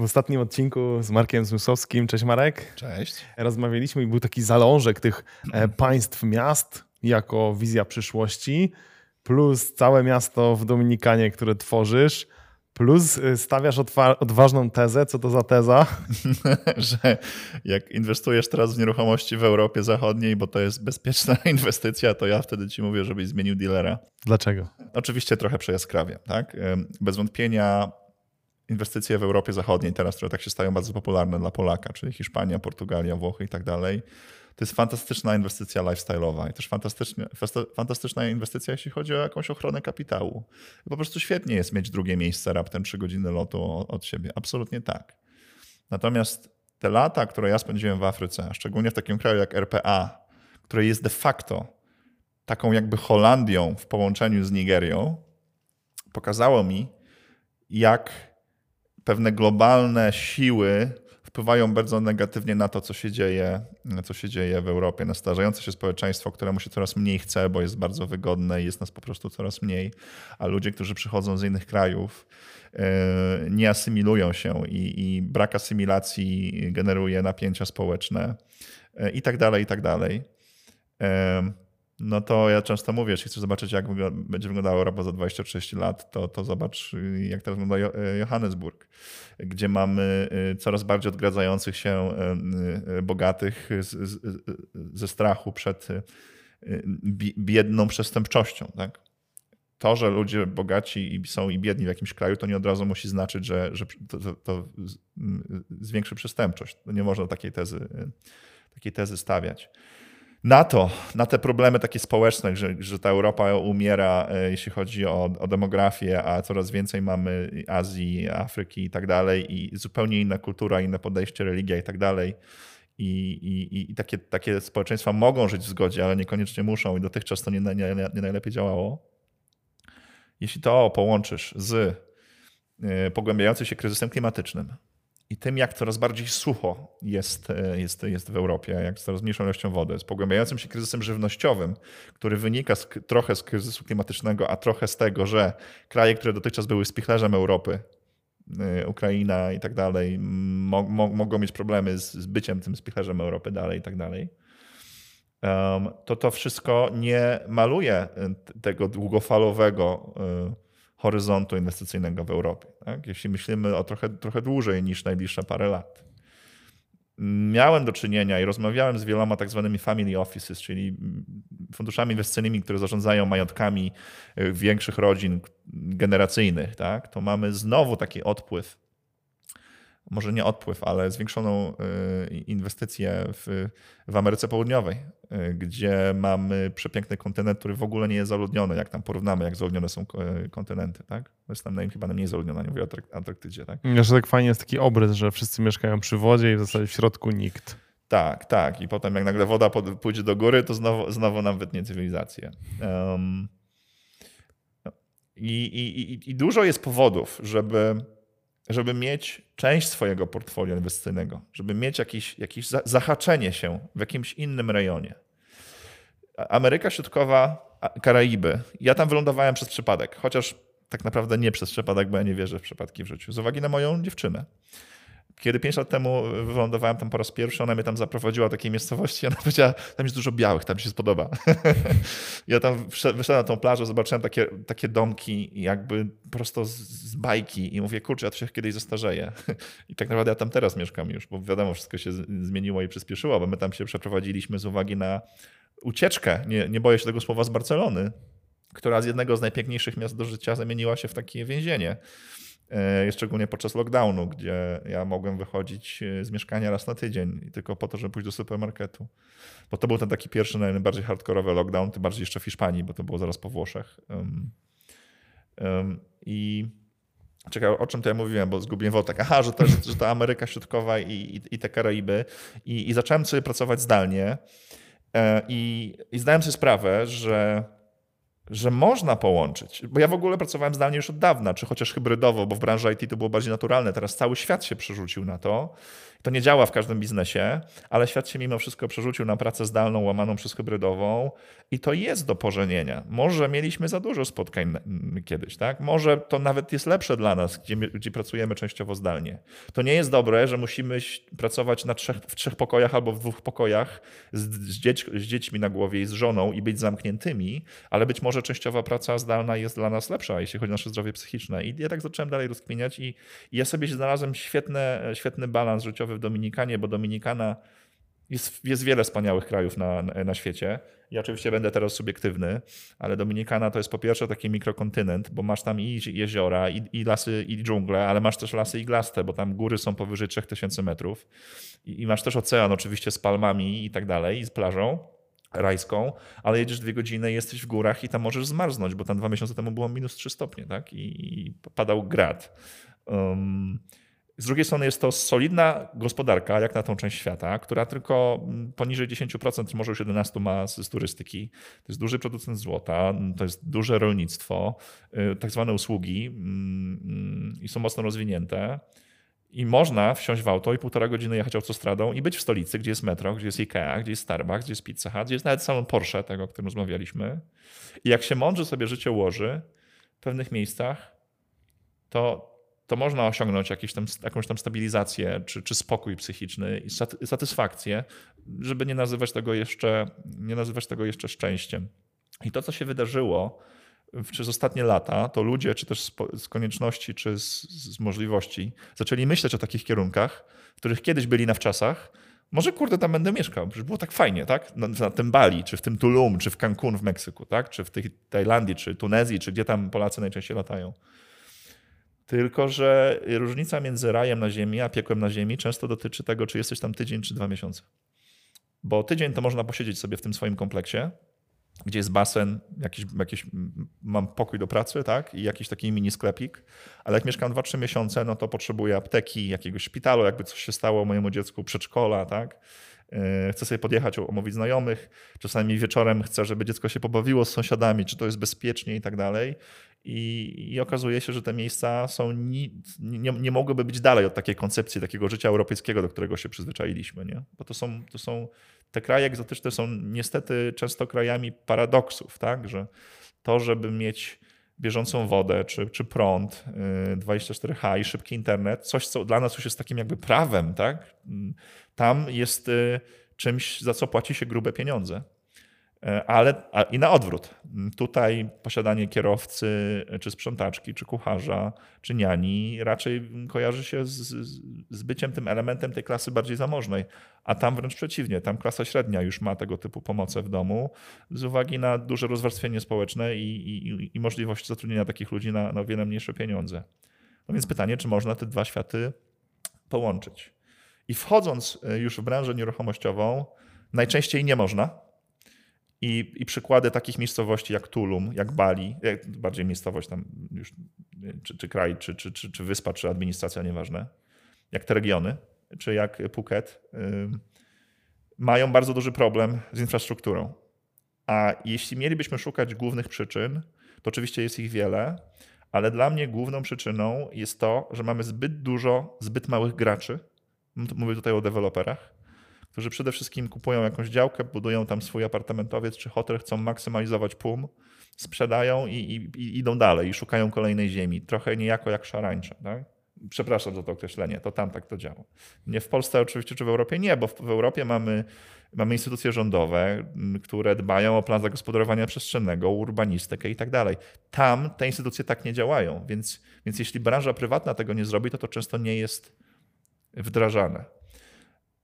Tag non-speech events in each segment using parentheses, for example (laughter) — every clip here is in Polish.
W ostatnim odcinku z Markiem Zmysłowskim, cześć Marek. Cześć. Rozmawialiśmy i był taki zalążek tych e, państw, miast jako wizja przyszłości, plus całe miasto w Dominikanie, które tworzysz, plus e, stawiasz odważną tezę. Co to za teza? (laughs) Że jak inwestujesz teraz w nieruchomości w Europie Zachodniej, bo to jest bezpieczna (laughs) inwestycja, to ja wtedy ci mówię, żebyś zmienił dealera. Dlaczego? Oczywiście trochę przejaskrawie. Tak? Bez wątpienia inwestycje w Europie Zachodniej teraz, które tak się stają bardzo popularne dla Polaka, czyli Hiszpania, Portugalia, Włochy i tak dalej, to jest fantastyczna inwestycja lifestyle'owa i też fantastyczna inwestycja, jeśli chodzi o jakąś ochronę kapitału. Po prostu świetnie jest mieć drugie miejsce raptem 3 godziny lotu od siebie. Absolutnie tak. Natomiast te lata, które ja spędziłem w Afryce, a szczególnie w takim kraju jak RPA, które jest de facto taką jakby Holandią w połączeniu z Nigerią, pokazało mi, jak pewne globalne siły wpływają bardzo negatywnie na to, co się dzieje, co się dzieje w Europie, na starzejące się społeczeństwo, któremu się coraz mniej chce, bo jest bardzo wygodne i jest nas po prostu coraz mniej, a ludzie, którzy przychodzą z innych krajów, e, nie asymilują się i, i brak asymilacji generuje napięcia społeczne e, i tak dalej, i tak dalej. No to ja często mówię, jeśli chcesz zobaczyć, jak będzie wyglądała Europa za 26 lat, to, to zobacz, jak teraz wygląda e, Johannesburg, gdzie mamy e, coraz bardziej odgradzających się e, bogatych z, z, ze strachu przed biedną przestępczością. Tak? To, że ludzie bogaci są i biedni w jakimś kraju, to nie od razu musi znaczyć, że, że to, to zwiększy przestępczość. Nie można takiej tezy, takiej tezy stawiać na to, na te problemy takie społeczne, że, że ta Europa umiera, e, jeśli chodzi o, o, demografię, a coraz więcej mamy Azji, Afryki i tak dalej, i zupełnie inna kultura, inne podejście, religia i tak dalej. I, i, i takie, takie społeczeństwa mogą żyć w zgodzie, ale niekoniecznie muszą, i dotychczas to nie, nie, nie najlepiej działało. Jeśli to połączysz z e, pogłębiającym się kryzysem klimatycznym, i tym, jak coraz bardziej sucho jest, e, jest, jest w Europie, jak coraz mniejszą ilością wody, z pogłębiającym się kryzysem żywnościowym, który wynika z, trochę z kryzysu klimatycznego, a trochę z tego, że kraje, które dotychczas były spichlerzem Europy, e, Ukraina i tak dalej, mo, mo, mogą mieć problemy z, z, byciem tym spichlerzem Europy dalej i tak dalej, to to wszystko nie maluje e, tego długofalowego horyzontu inwestycyjnego w Europie. Tak? Jeśli myślimy o trochę, trochę dłużej niż najbliższe parę lat. Miałem do czynienia i rozmawiałem z wieloma tak zwanymi family offices, czyli funduszami inwestycyjnymi, które zarządzają majątkami y, większych rodzin generacyjnych. Tak? To mamy znowu taki odpływ może nie odpływ, ale zwiększoną y, inwestycję w, w Ameryce Południowej, y, gdzie mamy przepiękny kontynent, który w ogóle nie jest zaludniony, jak tam porównamy, jak zaludnione są y, kontynenty. Tak? Jest tam chyba najmniej zaludniona, nie mówię o Antarktydzie. Tak? Że tak fajnie jest taki obrys, że wszyscy mieszkają przy wodzie i w zasadzie w środku nikt. Tak, tak. I potem jak nagle woda pójdzie do góry, to znowu, znowu nam wytnie cywilizację. Um, i, i, I dużo jest powodów, żeby żeby mieć część swojego portfolio inwestycyjnego, żeby mieć jakieś, jakieś zahaczenie się w jakimś innym rejonie. Ameryka Środkowa, Karaiby. Ja tam wylądowałem przez przypadek, chociaż tak naprawdę nie przez przypadek, bo ja nie wierzę w przypadki w życiu, z uwagi na moją dziewczynę. Kiedy pięć lat temu wylądowałem tam po raz pierwszy, ona mnie tam zaprowadziła do takiej miejscowości, (laughs) ona powiedziała, tam jest dużo białych, tam się spodoba. (laughs) ja tam wyszedłem na tą plażę, zobaczyłem takie, takie domki jakby prosto z, z bajki i mówię, kurczę, ja to się kiedyś zestarzeję. (laughs) I tak naprawdę ja tam teraz mieszkam już, bo wiadomo, wszystko się zmieniło i przyspieszyło, bo my tam się przeprowadziliśmy z uwagi na ucieczkę, nie, nie boję się tego słowa, z Barcelony, która z jednego z najpiękniejszych miast do życia zamieniła się w takie więzienie. E, szczególnie podczas lockdownu, gdzie ja mogłem wychodzić e, z mieszkania raz na tydzień tylko po to, żeby pójść do supermarketu. Bo to był ten taki pierwszy, najbardziej hardkorowy lockdown, tym bardziej jeszcze w Hiszpanii, bo to było zaraz po Włoszech. Um, um, I czekaj, o czym to ja mówiłem, bo zgubiłem wątek. Aha, że to, że to Ameryka Środkowa i, i, i te Karaiby. I, I, zacząłem sobie pracować zdalnie e, i, i zdałem sobie sprawę, że że można połączyć, bo ja w ogóle pracowałem zdalnie już od dawna, czy chociaż hybrydowo, bo w branży IT to było bardziej naturalne, teraz cały świat się przerzucił na to. To nie działa w każdym biznesie, ale świat się mimo wszystko przerzucił na pracę zdalną, łamaną przez hybrydową i to jest do pożenienia. Może mieliśmy za dużo spotkań kiedyś, tak? Może to nawet jest lepsze dla nas, gdzie, gdzie pracujemy częściowo zdalnie. To nie jest dobre, że musimy pracować na trzech, w trzech pokojach albo w dwóch pokojach z, z, dzieć, z dziećmi na głowie i z żoną i być zamkniętymi, ale być może częściowa praca zdalna jest dla nas lepsza, jeśli chodzi o nasze zdrowie psychiczne. I ja tak zacząłem dalej rozkminiać i, i ja sobie znalazłem świetne, świetny balans życiowy w Dominikanie, bo Dominikana jest, jest wiele wspaniałych krajów na, na świecie. Ja oczywiście będę teraz subiektywny, ale Dominikana to jest po pierwsze taki mikrokontynent, bo masz tam i jeziora, i, i lasy, i dżungle, ale masz też lasy iglaste, bo tam góry są powyżej 3000 metrów. I, I masz też ocean oczywiście z palmami i tak dalej, i z plażą rajską, ale jedziesz dwie godziny, jesteś w górach i tam możesz zmarznąć, bo tam dwa miesiące temu było minus 3 stopnie, tak? I, i padał grad. Um, z drugiej strony jest to solidna gospodarka, jak na tą część świata, która tylko poniżej 10%, może już 11% ma z, turystyki. To jest duży producent złota, to jest duże rolnictwo, y, tak zwane usługi mm, mm, i są mocno rozwinięte. I można wsiąść w auto i półtora godziny jechać autostradą i być w stolicy, gdzie jest metro, gdzie jest Ikea, gdzie jest Starbucks, gdzie jest Pizza Hut, gdzie jest nawet salon Porsche, tego, o którym rozmawialiśmy. I jak się mądrze sobie życie ułoży w pewnych miejscach, to, to można osiągnąć jakiś tam, jakąś tam stabilizację, czy, czy spokój psychiczny i satysfakcję, żeby nie nazywać tego jeszcze, nie nazywać tego jeszcze szczęściem. I to, co się wydarzyło, przez ostatnie lata, to ludzie, czy też z, konieczności, czy z, z, możliwości, zaczęli myśleć o takich kierunkach, w których kiedyś byli na wczasach. Może kurde, tam będę mieszkał, przecież było tak fajnie, tak? Na, na tym Bali, czy w tym Tulum, czy w Cancun w Meksyku, tak? Czy w tej Tajlandii, czy Tunezji, czy gdzie tam Polacy najczęściej latają. Tylko, że różnica między rajem na ziemi, a piekłem na ziemi często dotyczy tego, czy jesteś tam tydzień, czy dwa miesiące. Bo tydzień to można posiedzieć sobie w tym swoim kompleksie, gdzie jest basen, jakiś, jakiś, mam pokój do pracy, tak? I jakiś taki mini sklepik. Ale jak mieszkam 2-3 miesiące, no to potrzebuję apteki, jakiegoś szpitalu, jakby coś się stało mojemu dziecku, przedszkola, tak? E, chcę sobie podjechać, omówić znajomych. Czasami wieczorem chcę, żeby dziecko się pobawiło z sąsiadami, czy to jest bezpiecznie i tak dalej. I, I, okazuje się, że te miejsca są nie, nie, nie, mogłyby być dalej od takiej koncepcji takiego życia europejskiego, do którego się przyzwyczailiśmy. Nie? Bo to są, to są te kraje egzotyczne są niestety często krajami paradoksów, tak? że to, żeby mieć bieżącą wodę czy, czy prąd 24H y, i szybki internet, coś, co dla nas już jest takim jakby prawem, tak? Tam jest y, czymś, za co płaci się grube pieniądze. E, ale i na odwrót. Tutaj posiadanie kierowcy, czy sprzątaczki, czy kucharza, czy niani raczej kojarzy się z, z byciem tym elementem tej klasy bardziej zamożnej. A tam wręcz przeciwnie, tam klasa średnia już ma tego typu pomoce w domu z uwagi na duże rozwarstwienie społeczne i, i, i możliwość zatrudnienia takich ludzi na, na wiele mniejsze pieniądze. No więc pytanie, czy można te dwa światy połączyć? I wchodząc e, już w branżę nieruchomościową, najczęściej nie można i, I, przykłady takich miejscowości jak Tulum, jak Bali, jak bardziej miejscowość tam już, czy, czy kraj, czy, czy, czy, czy wyspa, czy administracja, nieważne, jak te regiony, czy jak Phuket, mają bardzo duży problem z infrastrukturą. A jeśli mielibyśmy szukać głównych przyczyn, to oczywiście jest ich wiele, ale dla mnie główną przyczyną jest to, że mamy zbyt dużo, zbyt małych graczy. Mówię tutaj o deweloperach którzy przede wszystkim kupują jakąś działkę, budują tam swój apartamentowiec czy hotel, chcą maksymalizować PUM, sprzedają i, i, i idą dalej i szukają kolejnej ziemi. Trochę niejako jak szarańcze. Tak? Przepraszam za to określenie, to tam tak to działa. Nie w Polsce oczywiście, czy w Europie nie, bo w, w Europie mamy, mamy instytucje rządowe, które dbają o plan zagospodarowania przestrzennego, urbanistykę i tak dalej. Tam te instytucje tak nie działają, więc, więc jeśli branża prywatna tego nie zrobi, to to często nie jest wdrażane.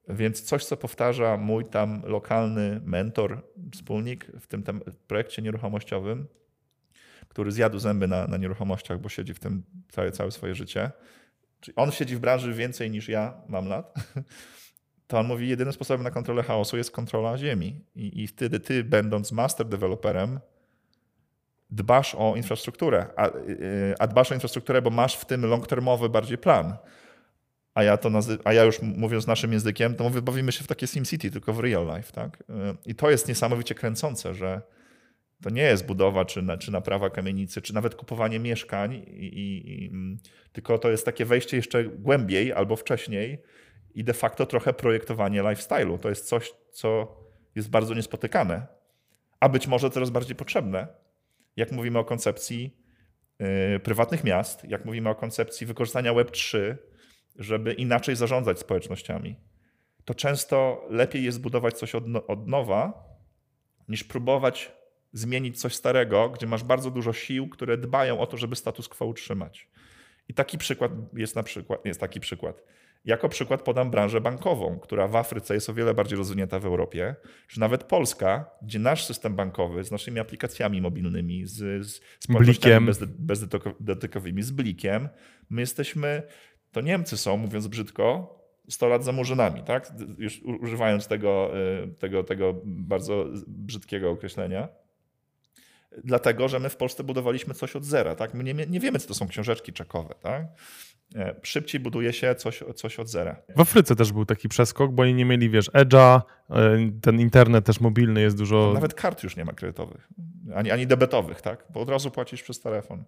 Więc coś, co powtarza mój tam lokalny mentor, wspólnik w tym projekcie nieruchomościowym, który zjadł zęby na, na nieruchomościach, bo siedzi w tym całe, całe swoje życie. Czyli on siedzi w branży więcej niż ja mam lat. (laughs) To on mówi, jedynym sposobem na kontrolę chaosu jest kontrola ziemi. I, i wtedy ty, będąc master developerem, dbasz o infrastrukturę. A, y, a dbasz o infrastrukturę, bo masz w tym long-termowy bardziej plan a ja to nazy- a ja już mówiąc naszym językiem, to mówię, bawimy się w takie SimCity, tylko w real life, tak? I to jest niesamowicie kręcące, że To nie jest budowa czy, na, czy naprawa kamienicy, czy nawet kupowanie mieszkań, i, i, i, mm, tylko to jest takie wejście jeszcze głębiej albo wcześniej i de facto trochę projektowanie lifestyle'u. To jest coś, co jest bardzo niespotykane, a być może coraz bardziej potrzebne, jak mówimy o koncepcji yy, prywatnych miast, jak mówimy o koncepcji wykorzystania Web3, żeby inaczej zarządzać społecznościami. To często lepiej jest budować coś od, no, od nowa, niż próbować zmienić coś starego, gdzie masz bardzo dużo sił, które dbają o to, żeby status quo utrzymać. I taki przykład jest na przykład, jest taki przykład. Jako przykład podam branżę bankową, która w Afryce jest o wiele bardziej rozwinięta w Europie, czy nawet Polska, gdzie nasz system bankowy z naszymi aplikacjami mobilnymi, z, z blikiem. bezdotykowymi, z blikiem, my jesteśmy, to Niemcy są, mówiąc brzydko, 100 lat za murzynami, tak? Już używając tego, y, tego, tego bardzo brzydkiego określenia. Dlatego, że my w Polsce budowaliśmy coś od zera, tak? My nie, nie wiemy, co to są książeczki czekowe, tak? E, szybciej buduje się coś, coś od zera. W Afryce też był taki przeskok, bo oni nie mieli, wiesz, Edge'a, e, ten internet też mobilny jest dużo... Nawet kart już nie ma kredytowych, ani, ani debetowych, tak? Bo od razu płacisz przez telefon.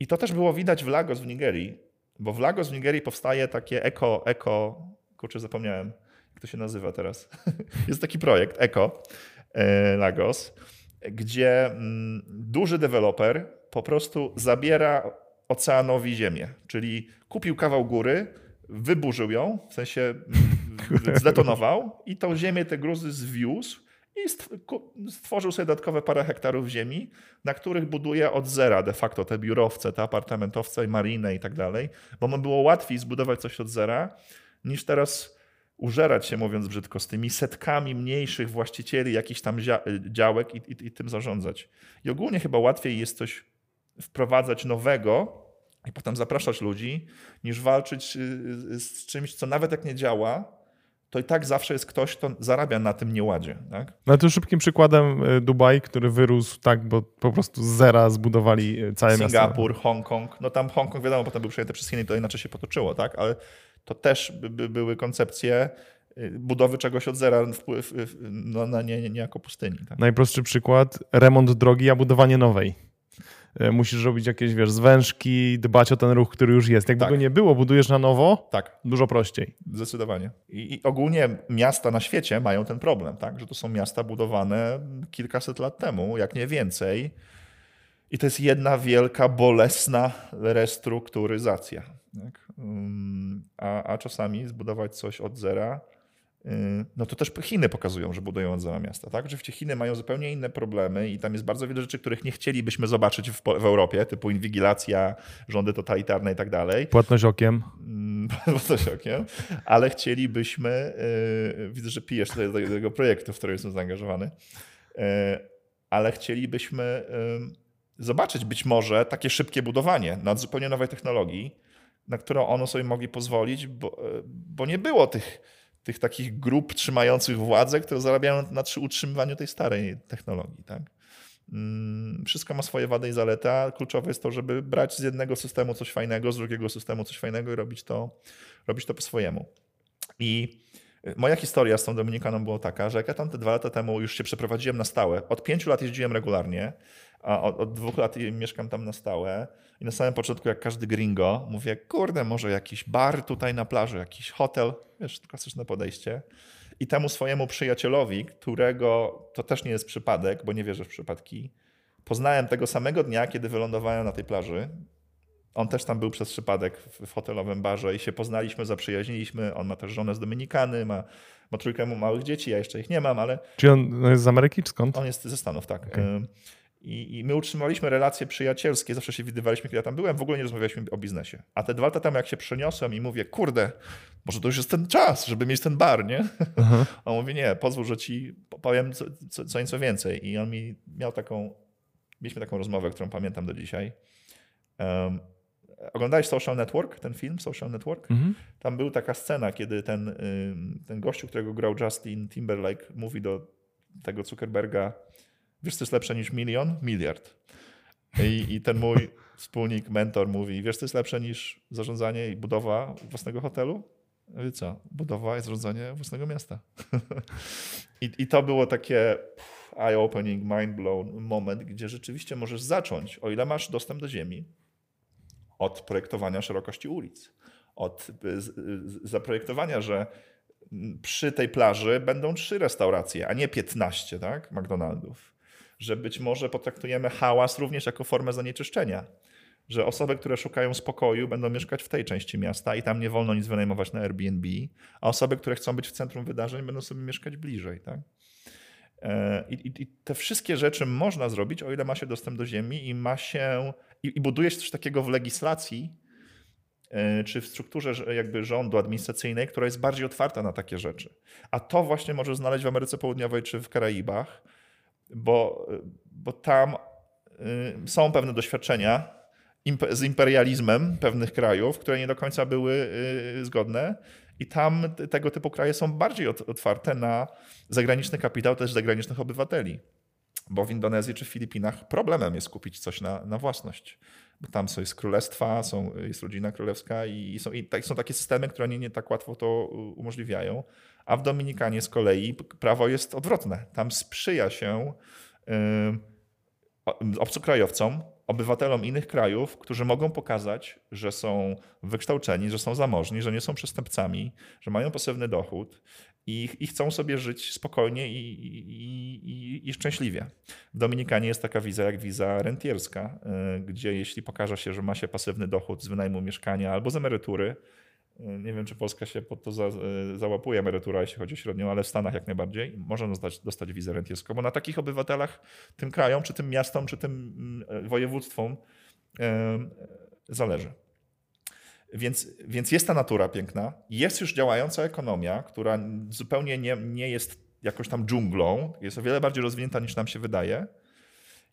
I to też było widać w Lagos w Nigerii, bo w Lagos w Nigerii powstaje takie eko, eko, kurczę zapomniałem, jak to się nazywa teraz. (laughs) jest taki projekt, eko e, Lagos, gdzie mm, duży deweloper po prostu zabiera oceanowi ziemię, czyli kupił kawał góry, wyburzył ją, w sensie mm, (laughs) zdetonował i tą ziemię, te gruzy zwiózł i stworzył sobie dodatkowe parę hektarów ziemi, na których buduje od zera de facto te biurowce, te apartamentowce, marinę i tak dalej, bo mu było łatwiej zbudować coś od zera, niż teraz użerać się, mówiąc brzydko, z tymi setkami mniejszych właścicieli jakichś tam działek i, i, i tym zarządzać. I ogólnie chyba łatwiej jest coś wprowadzać nowego i potem zapraszać ludzi, niż walczyć y, z czymś, co nawet jak nie działa, to i tak zawsze jest ktoś, kto zarabia na tym nieładzie. Tak? No to szybkim przykładem y, Dubaj, który wyrósł tak, bo po prostu z zera zbudowali y, całe miasto. Singapur, Hongkong. No tam Hongkong wiadomo, potem był przejęty przez Chiny, to inaczej się potoczyło, tak? Ale to też by, by były koncepcje budowy czegoś od zera wpływ, no, na nie, nie, niejako pustyni. Tak? Najprostszy przykład, remont drogi, a budowanie nowej. E, musisz robić jakieś, wiesz, zwężki, dbać o ten ruch, który już jest. Jakby tak. go nie było, budujesz na nowo, tak. dużo prościej. Zdecydowanie. I, I, ogólnie miasta na świecie mają ten problem, tak? że to są miasta budowane kilkaset lat temu, jak nie więcej. I to jest jedna wielka, bolesna restrukturyzacja. Tak? Mm, a, a czasami zbudować coś od zera no to też Chiny pokazują, że budują od zera miasta. Tak? Oczywiście Chiny mają zupełnie inne problemy i tam jest bardzo wiele rzeczy, których nie chcielibyśmy zobaczyć w, w Europie, typu inwigilacja, rządy totalitarne i tak dalej. Płatność okiem. Mm, (laughs) płatność okiem, ale chcielibyśmy, yy, widzę, że pijesz tutaj do tego projektu, w który jestem zaangażowany, yy, ale chcielibyśmy yy, zobaczyć być może takie szybkie budowanie nad zupełnie nowej technologii, na którą ono sobie mogli pozwolić, bo, bo nie było tych tych takich grup trzymających władzę, które zarabiają na utrzymywaniu tej starej technologii. Tak? Mm, wszystko ma swoje wady i zalety, a kluczowe jest to, żeby brać z jednego systemu coś fajnego, z drugiego systemu coś fajnego i robić to, robić to po swojemu. I moja historia z tą Dominikaną była taka, że jak ja tam te dwa lata temu już się przeprowadziłem na stałe, od pięciu lat jeździłem regularnie, a od, od, dwóch lat mieszkam tam na stałe. I na samym początku, jak każdy gringo, mówię, kurde, może jakiś bar tutaj na plaży, jakiś hotel, wiesz, klasyczne podejście. I temu swojemu przyjacielowi, którego to też nie jest przypadek, bo nie wierzę w przypadki, poznałem tego samego dnia, kiedy wylądowałem na tej plaży. On też tam był przez przypadek w, hotelowym barze i się poznaliśmy, zaprzyjaźniliśmy. On ma też żonę z Dominikany, ma, ma trójkę małych dzieci, ja jeszcze ich nie mam, ale... Czy on jest z Ameryki, skąd? On jest ze Stanów, tak. Okay. I, I, my utrzymaliśmy relacje przyjacielskie, zawsze się widywaliśmy, kiedy ja tam byłem, w ogóle nie rozmawialiśmy o biznesie. A te dwa lata temu, jak się przeniosłem i mówię, kurde, może to już jest ten czas, żeby mieć ten bar, nie? Uh-huh. (laughs) On mówi, nie, pozwól, że ci powiem co, co, co nieco więcej. I on mi miał taką, mieliśmy taką rozmowę, którą pamiętam do dzisiaj. Um, oglądałeś Social Network, ten film Social Network? Uh-huh. Tam była taka scena, kiedy ten, ten gościu, którego grał Justin Timberlake, mówi do tego Zuckerberga, wiesz co jest lepsze niż milion? Miliard. I, I, ten mój wspólnik, mentor mówi, wiesz co jest lepsze niż zarządzanie i budowa własnego hotelu? co, budowa i zrodzenie własnego miasta. (laughs) I, I to było takie eye-opening, mind-blown moment, gdzie rzeczywiście możesz zacząć, o ile masz dostęp do ziemi, od projektowania szerokości ulic, od zaprojektowania, że przy tej plaży będą trzy restauracje, a nie 15 tak, McDonaldów. Że być może potraktujemy hałas również jako formę zanieczyszczenia że osoby, które szukają spokoju, będą mieszkać w tej części miasta i tam nie wolno nic wynajmować na Airbnb, a osoby, które chcą być w centrum wydarzeń, będą sobie mieszkać bliżej. Tak? E, I, I, te wszystkie rzeczy można zrobić, o ile ma się dostęp do ziemi i ma się. I, i buduje się coś takiego w legislacji, e, czy w strukturze jakby rządu administracyjnej, która jest bardziej otwarta na takie rzeczy. A to właśnie możesz znaleźć w Ameryce Południowej czy w Karaibach, bo, bo tam y, są pewne doświadczenia z imperializmem pewnych krajów, które nie do końca były y, zgodne. I tam tego typu kraje są bardziej otwarte na zagraniczny kapitał, też zagranicznych obywateli. Bo w Indonezji czy Filipinach problemem jest kupić coś na, na własność. Bo tam są, jest królestwa, są, jest rodzina królewska i są, i tak, są takie systemy, które nie, nie tak łatwo to umożliwiają. A w Dominikanie z kolei prawo jest odwrotne. Tam sprzyja się yy, obcokrajowcom obywatelom innych krajów, którzy mogą pokazać, że są wykształceni, że są zamożni, że nie są przestępcami, że mają pasywny dochód i, i chcą sobie żyć spokojnie i, i, i, szczęśliwie. W Dominikanie jest taka wiza jak wiza rentierska, y, gdzie jeśli pokaże się, że ma się pasywny dochód z wynajmu mieszkania albo z emerytury, nie wiem, czy Polska się pod to za, e, załapuje emerytura, jeśli chodzi o średnią, ale w Stanach jak najbardziej można dostać, dostać wizę rentierską, bo na takich obywatelach tym krajom, czy tym miastom, czy tym mm, województwom zależy. Więc, więc jest ta natura piękna, jest już działająca ekonomia, która zupełnie nie, nie jest jakoś tam dżunglą, jest o wiele bardziej rozwinięta niż nam się wydaje.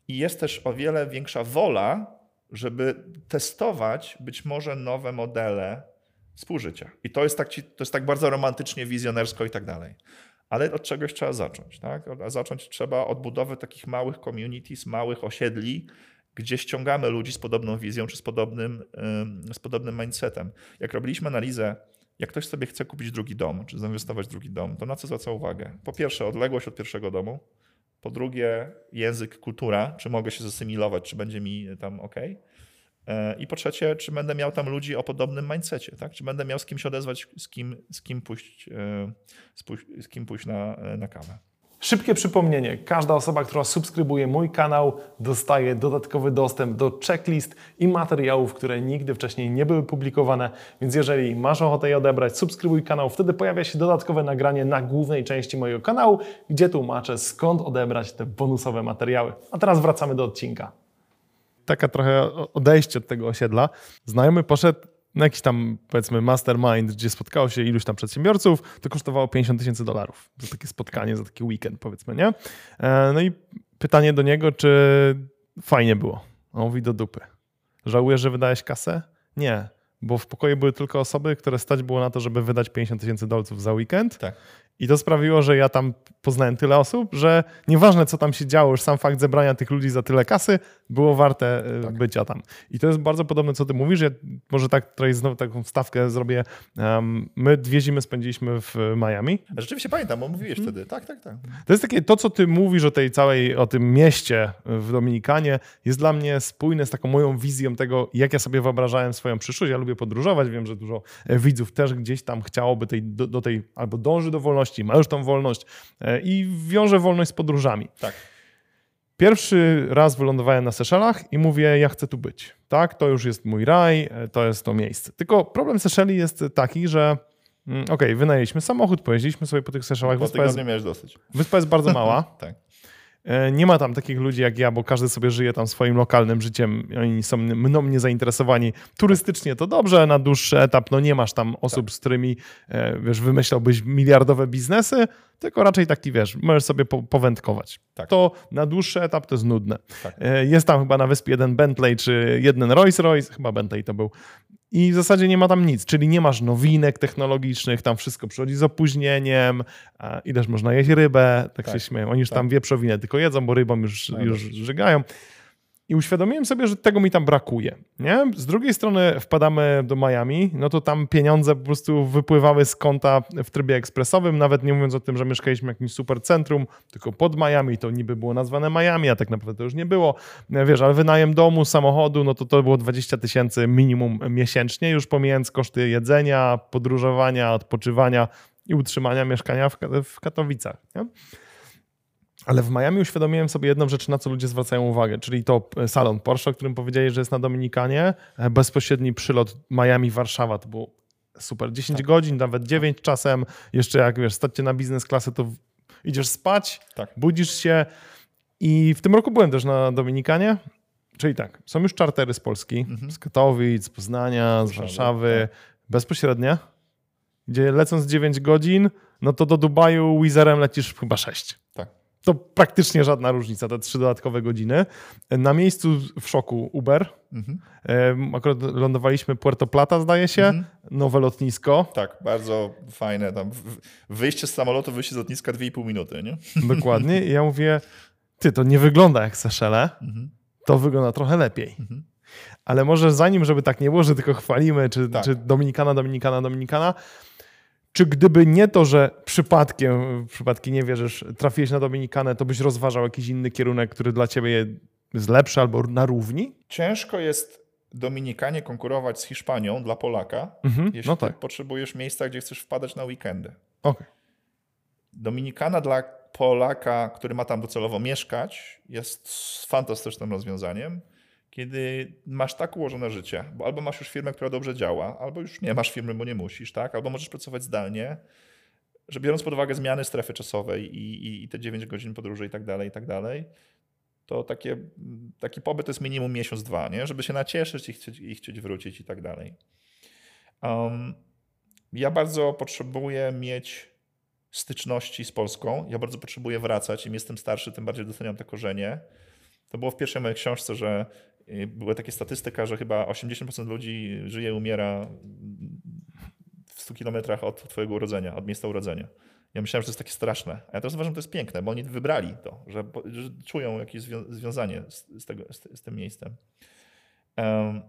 I jest też o wiele większa wola, żeby testować być może nowe modele współżycia. I to jest tak, to jest tak bardzo romantycznie, wizjonersko i tak dalej. Ale od czegoś trzeba zacząć. Tak? Zacząć trzeba od budowy takich małych communities, małych osiedli, gdzie ściągamy ludzi z podobną wizją czy z podobnym, z podobnym mindsetem. Jak robiliśmy analizę, jak ktoś sobie chce kupić drugi dom, czy zainwestować w drugi dom, to na co zwraca uwagę? Po pierwsze, odległość od pierwszego domu. Po drugie, język, kultura, czy mogę się zasymilować, czy będzie mi tam ok. E, I po trzecie, czy będę miał tam ludzi o podobnym mindsetie, tak? Czy będę miał z kim się odezwać, z kim, z kim pójść, e, z kim pójść na, e, na kawę. Szybkie przypomnienie. Każda osoba, która subskrybuje mój kanał, dostaje dodatkowy dostęp do checklist i materiałów, które nigdy wcześniej nie były publikowane. Więc jeżeli masz ochotę je odebrać, subskrybuj kanał. Wtedy pojawia się dodatkowe nagranie na głównej części mojego kanału, gdzie tłumaczę skąd odebrać te bonusowe materiały. A teraz wracamy do odcinka taka trochę odejście od tego osiedla. Znajomy poszedł na jakiś tam, powiedzmy, mastermind, gdzie spotkało się iluś tam przedsiębiorców, to kosztowało 50 tysięcy dolarów za takie spotkanie, za taki weekend, powiedzmy, nie? E, no i pytanie do niego, czy fajnie było. On mówi do dupy. Żałujesz, że wydałeś kasę? Nie, bo w pokoju były tylko osoby, które stać było na to, żeby wydać 50 tysięcy dolców za weekend. Tak. I to sprawiło, że ja tam poznałem tyle osób, że nieważne co tam się działo, już sam fakt zebrania tych ludzi za tyle kasy było warte e, tak. bycia tam. I to jest bardzo podobne, co ty mówisz. Ja może tak tutaj znowu taką wstawkę zrobię. Um, my dwie zimy spędziliśmy w Miami. Rzeczywiście pamiętam, bo mówiłeś hmm. wtedy. Tak, tak, tak. To jest takie, to co ty mówisz o tej całej, o tym mieście w Dominikanie jest dla mnie spójne z taką moją wizją tego, jak ja sobie wyobrażałem swoją przyszłość. Ja lubię podróżować, wiem, że dużo e, widzów też gdzieś tam chciałoby tej, do, do tej, albo dąży do wolności, wolności, ma już tą wolność e, i wiąże wolność z podróżami. Tak. Pierwszy raz wylądowałem na Seszelach i mówię, ja chcę tu być. Tak, to już jest mój raj, e, to jest to miejsce. Tylko problem Seszeli jest taki, że mm, okej, okay, wynajęliśmy samochód, pojeździliśmy sobie po tych Seszelach. Wyspa jest, miałeś dosyć. Wyspa jest bardzo mała. (laughs) tak. E, nie ma tam takich ludzi jak ja, bo każdy sobie żyje tam swoim lokalnym życiem. Oni są mną nie zainteresowani. Turystycznie to dobrze, na dłuższy etap no nie masz tam osób, z którymi e, wiesz, wymyślałbyś miliardowe biznesy, tylko raczej taki, wiesz, możesz sobie po, powędkować. Tak. To na dłuższy etap to jest nudne. Tak. E, jest tam chyba na wyspie jeden Bentley czy jeden Rolls Royce, chyba Bentley to był, i w zasadzie nie ma tam nic, czyli nie masz nowinek technologicznych, tam wszystko przychodzi z opóźnieniem, i też można jeść rybę, tak, tak się śmieją. Oni już tak. tam wieprzowinę tylko jedzą, bo rybą już, no już żygają. I uświadomiłem sobie, że tego mi tam brakuje. Nie? Z drugiej strony wpadamy do Miami, no to tam pieniądze po prostu wypływały z konta w trybie ekspresowym, nawet nie mówiąc o tym, że mieszkaliśmy w jakimś super centrum, tylko pod Miami, to niby było nazwane Miami, a tak naprawdę to już nie było. Wiesz, ale wynajem domu, samochodu, no to to było 20 tysięcy minimum miesięcznie, już pomijając koszty jedzenia, podróżowania, odpoczywania i utrzymania mieszkania w, w Katowicach. Nie? Ale w Miami uświadomiłem sobie jedną rzecz, na co ludzie zwracają uwagę, czyli to e, salon Porsche, o którym powiedzieli, że jest na Dominikanie, e, bezpośredni przylot Miami-Warszawa, to było super, 10 tak. godzin, nawet 9 czasem, jeszcze jak wiesz, stać na biznes klasę, to idziesz spać, tak. budzisz się. I w tym roku byłem też na Dominikanie, czyli tak, są już czartery z Polski, mhm. z Katowic, z Poznania, z Warszawy, tak. bezpośrednie, gdzie lecąc 9 godzin, no to do Dubaju Wizerem lecisz chyba 6 to praktycznie żadna różnica, te trzy dodatkowe godziny. Na miejscu w szoku Uber. Mhm. Akurat lądowaliśmy Puerto Plata, zdaje się, mhm. nowe lotnisko. Tak, bardzo fajne. Tam wyjście z samolotu, wyjście z lotniska 2,5 minuty, nie? (laughs) Dokładnie. I ja mówię, ty, to nie wygląda jak Seszele, mhm. to wygląda trochę lepiej. Mhm. Ale może zanim, żeby tak nie było, że tylko chwalimy, czy, tak. czy Dominikana, Dominikana, Dominikana, czy gdyby nie to, że przypadkiem, przypadki nie wierzysz, trafiłeś na Dominikanę, to byś rozważał jakiś inny kierunek, który dla ciebie jest lepszy albo na równi? Ciężko jest Dominikanie konkurować z Hiszpanią dla Polaka, mhm, jeśli no tak. potrzebujesz miejsca, gdzie chcesz wpadać na weekendy. Okay. Dominikana dla Polaka, który ma tam docelowo mieszkać, jest fantastycznym rozwiązaniem kiedy masz tak ułożone życie, bo albo masz już firmę, która dobrze działa, albo już nie masz firmy, bo nie musisz, tak? albo możesz pracować zdalnie, że biorąc pod uwagę zmiany strefy czasowej i, i, i te 9 godzin podróży i tak dalej, i tak dalej, to takie, taki pobyt to jest minimum miesiąc, dwa, nie? żeby się nacieszyć i chcieć, i chcieć wrócić i tak dalej. Um, ja bardzo potrzebuję mieć styczności z Polską. Ja bardzo potrzebuję wracać. Im jestem starszy, tym bardziej doceniam te korzenie. To było w pierwszej mojej książce, że była taka statystyka, że chyba 80% ludzi żyje i umiera w 100 kilometrach od twojego urodzenia, od miejsca urodzenia. Ja myślałem, że to jest takie straszne. A ja teraz uważam, że to jest piękne, bo oni wybrali to, że, że czują jakieś związanie z, z, tego, z, z tym miejscem. Um,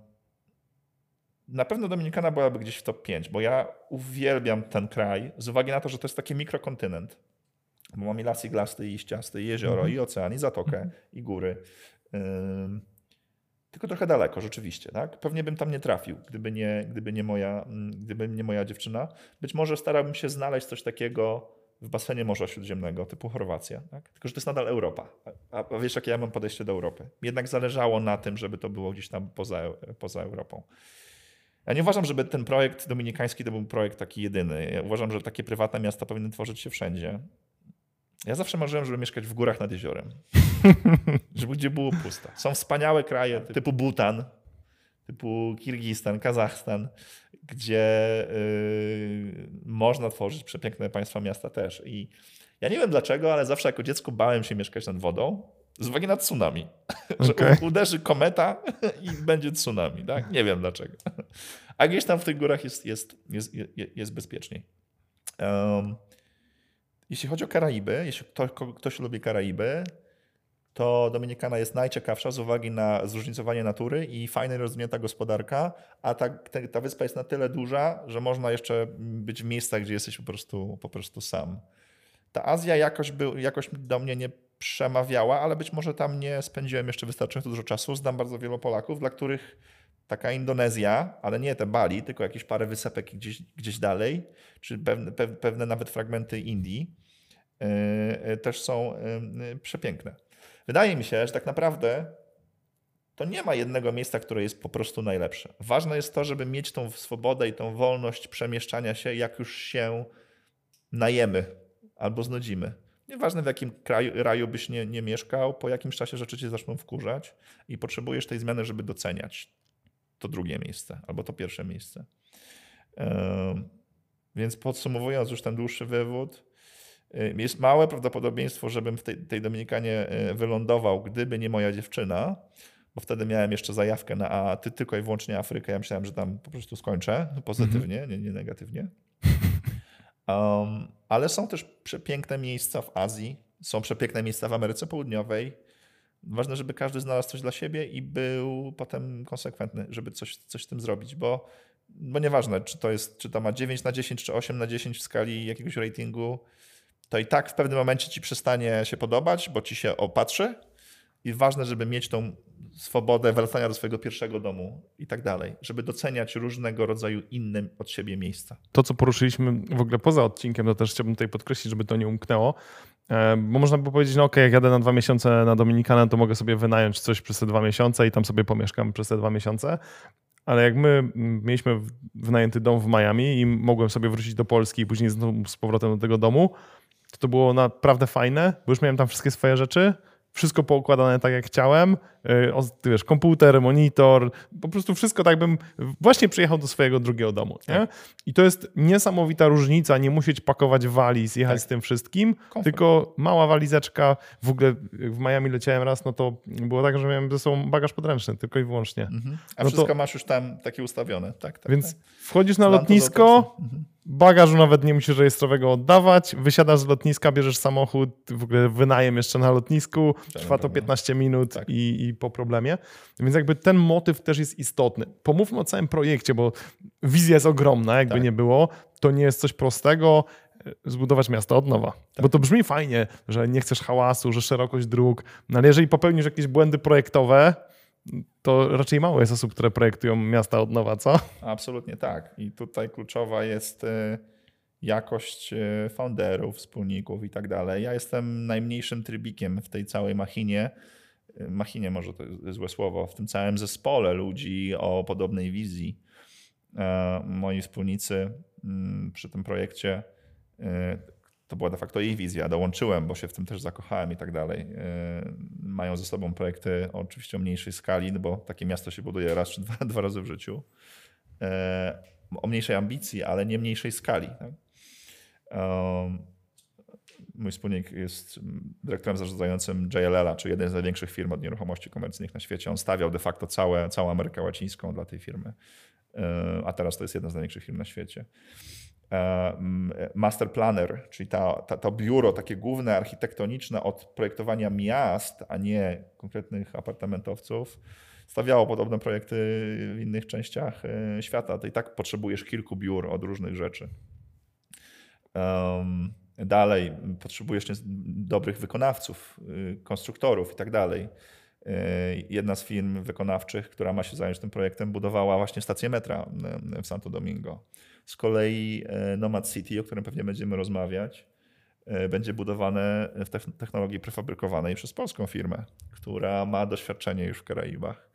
na pewno Dominikana byłaby gdzieś w top 5, bo ja uwielbiam ten kraj z uwagi na to, że to jest taki mikrokontynent. Bo mamy las iglasty i ściasty, i jezioro, mm -hmm. i ocean, i zatokę, mm -hmm. i góry. Um, tylko trochę daleko, rzeczywiście. Tak? Pewnie bym tam nie trafił, gdyby nie, gdyby, nie moja, mm, gdyby nie moja dziewczyna. Być może starałbym się znaleźć coś takiego w basenie Morza Śródziemnego, typu Chorwacja. Tak? Tylko, że to jest nadal Europa. A, a wiesz, jakie ja mam podejście do Europy. Jednak zależało na tym, żeby to było gdzieś tam poza, poza Europą. Ja nie uważam, żeby ten projekt dominikański to był projekt taki jedyny. Ja uważam, że takie prywatne miasta powinny tworzyć się wszędzie. Ja zawsze marzyłem, żeby mieszkać w górach nad jeziorem. (laughs) żeby gdzie było pusto. Są wspaniałe kraje typu Bhutan, typu Kirgistan, Kazachstan, gdzie yy, można tworzyć przepiękne państwa, miasta też. I ja nie wiem dlaczego, ale zawsze jako dziecko bałem się mieszkać nad wodą z uwagi na tsunami. Okay. (laughs) że uderzy kometa (laughs) i będzie tsunami. Tak? Nie wiem dlaczego. A gdzieś tam w tych górach jest, jest, jest, jest, jest bezpieczniej. Um, jeśli chodzi o Karaiby, jeśli ktoś, ktoś lubi Karaiby, to Dominikana jest najciekawsza z uwagi na zróżnicowanie natury i fajnie rozwinięta gospodarka, a ta, ta, ta, wyspa jest na tyle duża, że można jeszcze być w miejscach, gdzie jesteś po prostu, po prostu sam. Ta Azja jakoś, był, jakoś do mnie nie przemawiała, ale być może tam nie spędziłem jeszcze wystarczająco dużo czasu. Znam bardzo wielu Polaków, dla których taka Indonezja, ale nie te Bali, tylko jakieś parę wysepek gdzieś, gdzieś dalej, czy pewne, pewne nawet fragmenty Indii, yy, też są yy, przepiękne. Wydaje mi się, że tak naprawdę to nie ma jednego miejsca, które jest po prostu najlepsze. Ważne jest to, żeby mieć tą swobodę i tą wolność przemieszczania się, jak już się najemy albo znudzimy. Nieważne w jakim kraju, raju byś nie, nie mieszkał, po jakimś czasie rzeczy cię zaczną wkurzać i potrzebujesz tej zmiany, żeby doceniać to drugie miejsce albo to pierwsze miejsce. Więc podsumowując już ten dłuższy wywód, jest małe prawdopodobieństwo, żebym w tej, tej Dominikanie wylądował, gdyby nie moja dziewczyna, bo wtedy miałem jeszcze zajawkę na a, ty, tylko i wyłącznie Afrykę. Ja myślałem, że tam po prostu skończę pozytywnie, mm -hmm. nie, nie negatywnie. Um, ale są też przepiękne miejsca w Azji, są przepiękne miejsca w Ameryce Południowej, Ważne, żeby każdy znalazł coś dla siebie i był potem konsekwentny, żeby coś, coś z tym zrobić, bo, bo nieważne, czy to, jest, czy to ma 9 na 10, czy 8 na 10 w skali jakiegoś ratingu, to i tak w pewnym momencie ci przestanie się podobać, bo ci się opatrzy. I ważne, żeby mieć tą swobodę wracania do swojego pierwszego domu i tak dalej, żeby doceniać różnego rodzaju inne od siebie miejsca. To, co poruszyliśmy w ogóle poza odcinkiem, to też chciałbym tutaj podkreślić, żeby to nie umknęło, bo można by powiedzieć, no okay, jak jadę na dwa miesiące na Dominikanę, to mogę sobie wynająć coś przez te dwa miesiące i tam sobie pomieszkam przez te dwa miesiące, ale jak my mieliśmy wynajęty dom w Miami i mogłem sobie wrócić do Polski i później z powrotem do tego domu, to to było naprawdę fajne, bo już miałem tam wszystkie swoje rzeczy, wszystko poukładane tak jak chciałem. Y, wiesz, komputer, monitor, po prostu wszystko tak bym właśnie przyjechał do swojego drugiego domu. Nie? Tak. I to jest niesamowita różnica, nie musieć pakować waliz, jechać tak. z tym wszystkim, Komfort. tylko mała walizeczka. W ogóle w Miami leciałem raz, no to było tak, że miałem ze sobą bagaż podręczny, tylko i wyłącznie. Mhm. A no wszystko to... masz już tam takie ustawione. Tak, tak, Więc tak. wchodzisz na lotnisko, mhm. Bagażu nawet nie musisz rejestrowego oddawać. Wysiadasz z lotniska, bierzesz samochód, w ogóle wynajem jeszcze na lotnisku. Trwa to 15 minut tak. i, i, po problemie. Więc jakby ten motyw też jest istotny. Pomówmy o całym projekcie, bo wizja jest ogromna, jakby tak. nie było. To nie jest coś prostego zbudować miasto od nowa. Tak. Bo to brzmi fajnie, że nie chcesz hałasu, że szerokość dróg, no ale jeżeli popełnisz jakieś błędy projektowe, to raczej mało jest osób, które projektują miasta od nowa, co? Absolutnie tak. I tutaj kluczowa jest e, jakość e, founderów, wspólników i tak dalej. Ja jestem najmniejszym trybikiem w tej całej machinie. E, machinie może to jest złe słowo, w tym całym zespole ludzi o podobnej wizji. Moi wspólnicy mm, przy tym projekcie to była de facto jej wizja. Dołączyłem, bo się w tym też zakochałem i tak dalej. E, mają ze sobą projekty oczywiście o mniejszej skali, no bo takie miasto się buduje raz czy (laughs) dwa, dwa razy w życiu. E, o mniejszej ambicji, ale nie mniejszej skali. Tak? Mój wspólnik jest dyrektorem zarządzającym JLL-a, czyli jednej z największych firm od nieruchomości komercyjnych na świecie. On stawiał de facto całe, całą Amerykę Łacińską dla tej firmy, e, a teraz to jest jedna z największych firm na świecie. Master Planner, czyli ta, ta, to biuro takie główne architektoniczne od projektowania miast, a nie konkretnych apartamentowców, stawiało podobne projekty w innych częściach e, świata. To i tak potrzebujesz kilku biur od różnych rzeczy. Dalej potrzebujesz dobrych wykonawców, y, konstruktorów i tak dalej. E, jedna z firm wykonawczych, która ma się zająć tym projektem, budowała właśnie stację metra w Santo Domingo. Z kolei e, Nomad City, o którym pewnie będziemy rozmawiać, e, będzie budowane w technologii prefabrykowanej przez polską firmę, która ma doświadczenie już w Karaibach.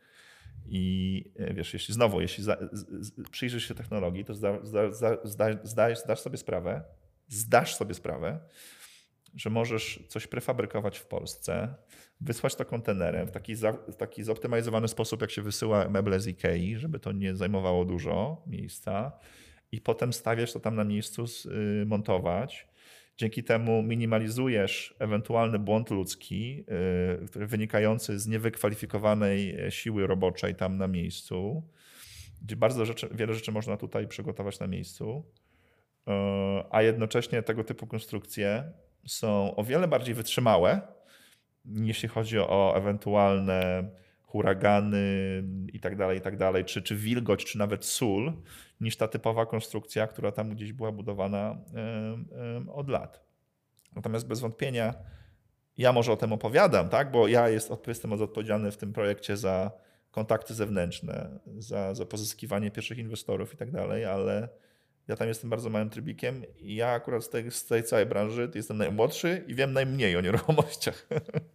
I e, wiesz, jeśli znowu, jeśli za, z, przyjrzysz się technologii, to zda, zda, zda, zdasz sobie sprawę, zdasz sobie sprawę, że możesz coś prefabrykować w Polsce, wysłać to kontenerem w taki, za, w taki zoptymalizowany sposób, jak się wysyła meble z Ikei, żeby to nie zajmowało dużo miejsca. I potem stawiasz to tam na miejscu, y, montować. Dzięki temu minimalizujesz ewentualny błąd ludzki, y, wynikający z niewykwalifikowanej e, siły roboczej tam na miejscu, gdzie bardzo rzeczy, wiele rzeczy można tutaj przygotować na miejscu, e, a jednocześnie tego typu konstrukcje są o wiele bardziej wytrzymałe, jeśli chodzi o ewentualne huragany i tak dalej, i tak dalej, czy, czy wilgoć, czy nawet sól, niż ta typowa konstrukcja, która tam gdzieś była budowana od lat. Natomiast bez wątpienia ja może o tym opowiadam, tak? bo ja jest, jestem odpowiedzialny w tym projekcie za kontakty zewnętrzne, za, za pozyskiwanie pierwszych inwestorów i tak dalej, ale ja tam jestem bardzo małym trybikiem i ja akurat z tej, z tej całej branży jestem najmłodszy i wiem najmniej o nieruchomościach.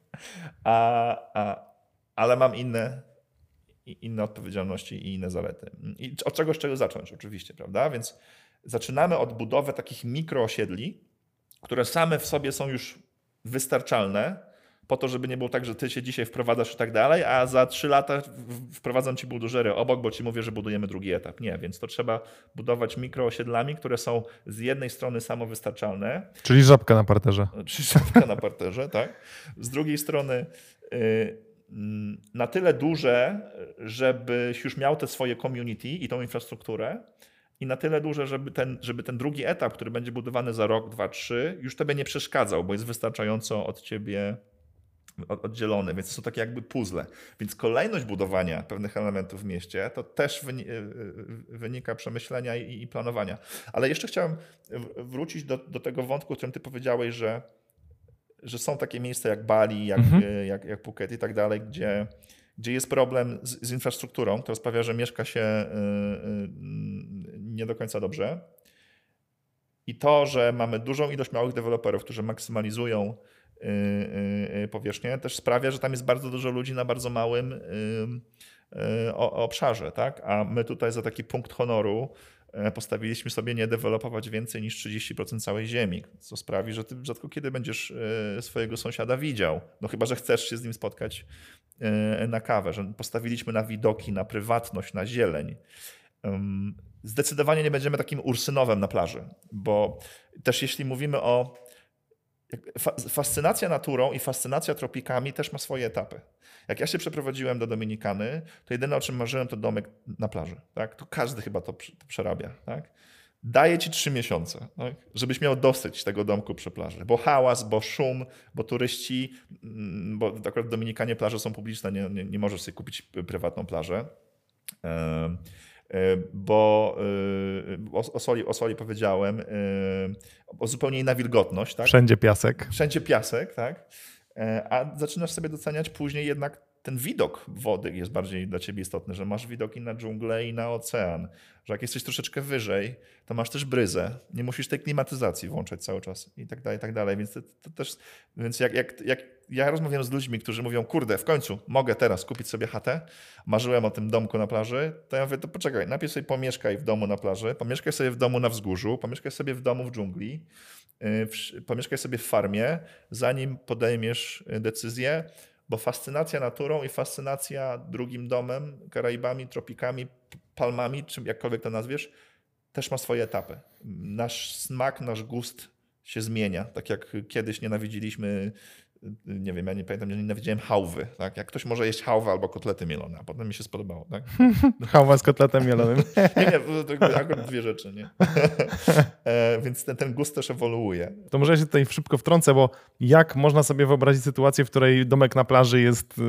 (laughs) a, a, ale mam inne, inne odpowiedzialności i inne zalety. I od czegoś czego zacząć oczywiście, prawda? Więc zaczynamy od budowy takich mikroosiedli, które same w sobie są już wystarczalne, po to, żeby nie było tak, że ty się dzisiaj wprowadzasz i tak dalej, a za trzy lata wprowadzam ci buldożery obok, bo ci mówię, że budujemy drugi etap. Nie, więc to trzeba budować mikroosiedlami, które są z jednej strony samowystarczalne. Czyli żabka na parterze. (laughs) Czyli żabka na parterze, (laughs) tak. Z drugiej strony y, Mm, na tyle duże, żebyś już miał te swoje community i tą infrastrukturę, i na tyle duże, żeby ten, żeby ten drugi etap, który będzie budowany za rok, dwa, trzy, już tobie nie przeszkadzał, bo jest wystarczająco od ciebie oddzielone, więc to są takie jakby puzzle. Więc kolejność budowania pewnych elementów w mieście to też e, e, wynika przemyślenia i, planowania. Ale jeszcze chciałem wrócić do, do tego wątku, o którym ty powiedziałeś, że, że są takie miejsca jak Bali, jak, mhm. E, jak, jak Phuket i tak dalej, gdzie, gdzie jest problem z, z infrastrukturą, to sprawia, że mieszka się nie do końca dobrze. I to, że mamy dużą ilość małych deweloperów, którzy maksymalizują powierzchnię, też sprawia, że tam jest bardzo dużo ludzi na bardzo małym obszarze, tak? A my tutaj za taki punkt honoru e, postawiliśmy sobie nie dewelopować więcej niż 30% całej ziemi, co sprawi, że ty rzadko kiedy będziesz e, swojego sąsiada widział. No chyba, że chcesz się z nim spotkać e, na kawę, że postawiliśmy na widoki, na prywatność, na zieleń. Zdecydowanie nie będziemy takim ursynowem na plaży, bo też jeśli mówimy o fascynacja naturą i fascynacja tropikami też ma swoje etapy. Jak ja się przeprowadziłem do Dominikany, to jedyne o czym marzyłem to domek na plaży. Tak? To każdy chyba to, przerabia. Tak? Daję ci trzy miesiące, tak? żebyś miał dosyć tego domku przy plaży. Bo hałas, bo szum, bo turyści, mm, bo akurat w Dominikanie plaże są publiczne, nie, nie, nie możesz sobie kupić prywatną plażę. E, bo e, o, o, soli, o soli powiedziałem, e, o zupełnie inna wilgotność. Tak? Wszędzie piasek. Wszędzie piasek, tak? A zaczynasz sobie doceniać później jednak ten widok wody jest bardziej dla ciebie istotny, że masz widoki na dżunglę i na ocean, że jak jesteś troszeczkę wyżej, to masz też bryzę, nie musisz tej klimatyzacji włączać cały czas i tak dalej, i tak dalej. Więc to, to też, więc jak, jak, jak ja rozmawiam z ludźmi, którzy mówią, kurde, w końcu mogę teraz kupić sobie chatę, marzyłem o tym domku na plaży, to ja mówię, to poczekaj, najpierw sobie pomieszkaj w domu na plaży, pomieszkaj sobie w domu na wzgórzu, pomieszkaj sobie w domu w dżungli, y, pomieszkaj sobie w farmie, zanim podejmiesz y, decyzję, bo fascynacja naturą i fascynacja drugim domem, Karaibami, tropikami, palmami, czym jakkolwiek to nazwiesz, też ma swoje etapy. Nasz smak, nasz gust się zmienia. Tak jak kiedyś nienawidziliśmy nie wiem, ja nie pamiętam, nie nienawidziałem hałwy. Tak? Jak ktoś może jeść hałwę albo kotlety mielone, a potem mi się spodobało. Tak? (laughs) Hałwa z kotletem mielonym. (laughs) nie, nie, to akurat dwie rzeczy. Nie? (laughs) e, więc ten, ten gust też ewoluuje. To może ja się tutaj szybko wtrącę, bo jak można sobie wyobrazić sytuację, w której domek na plaży jest y,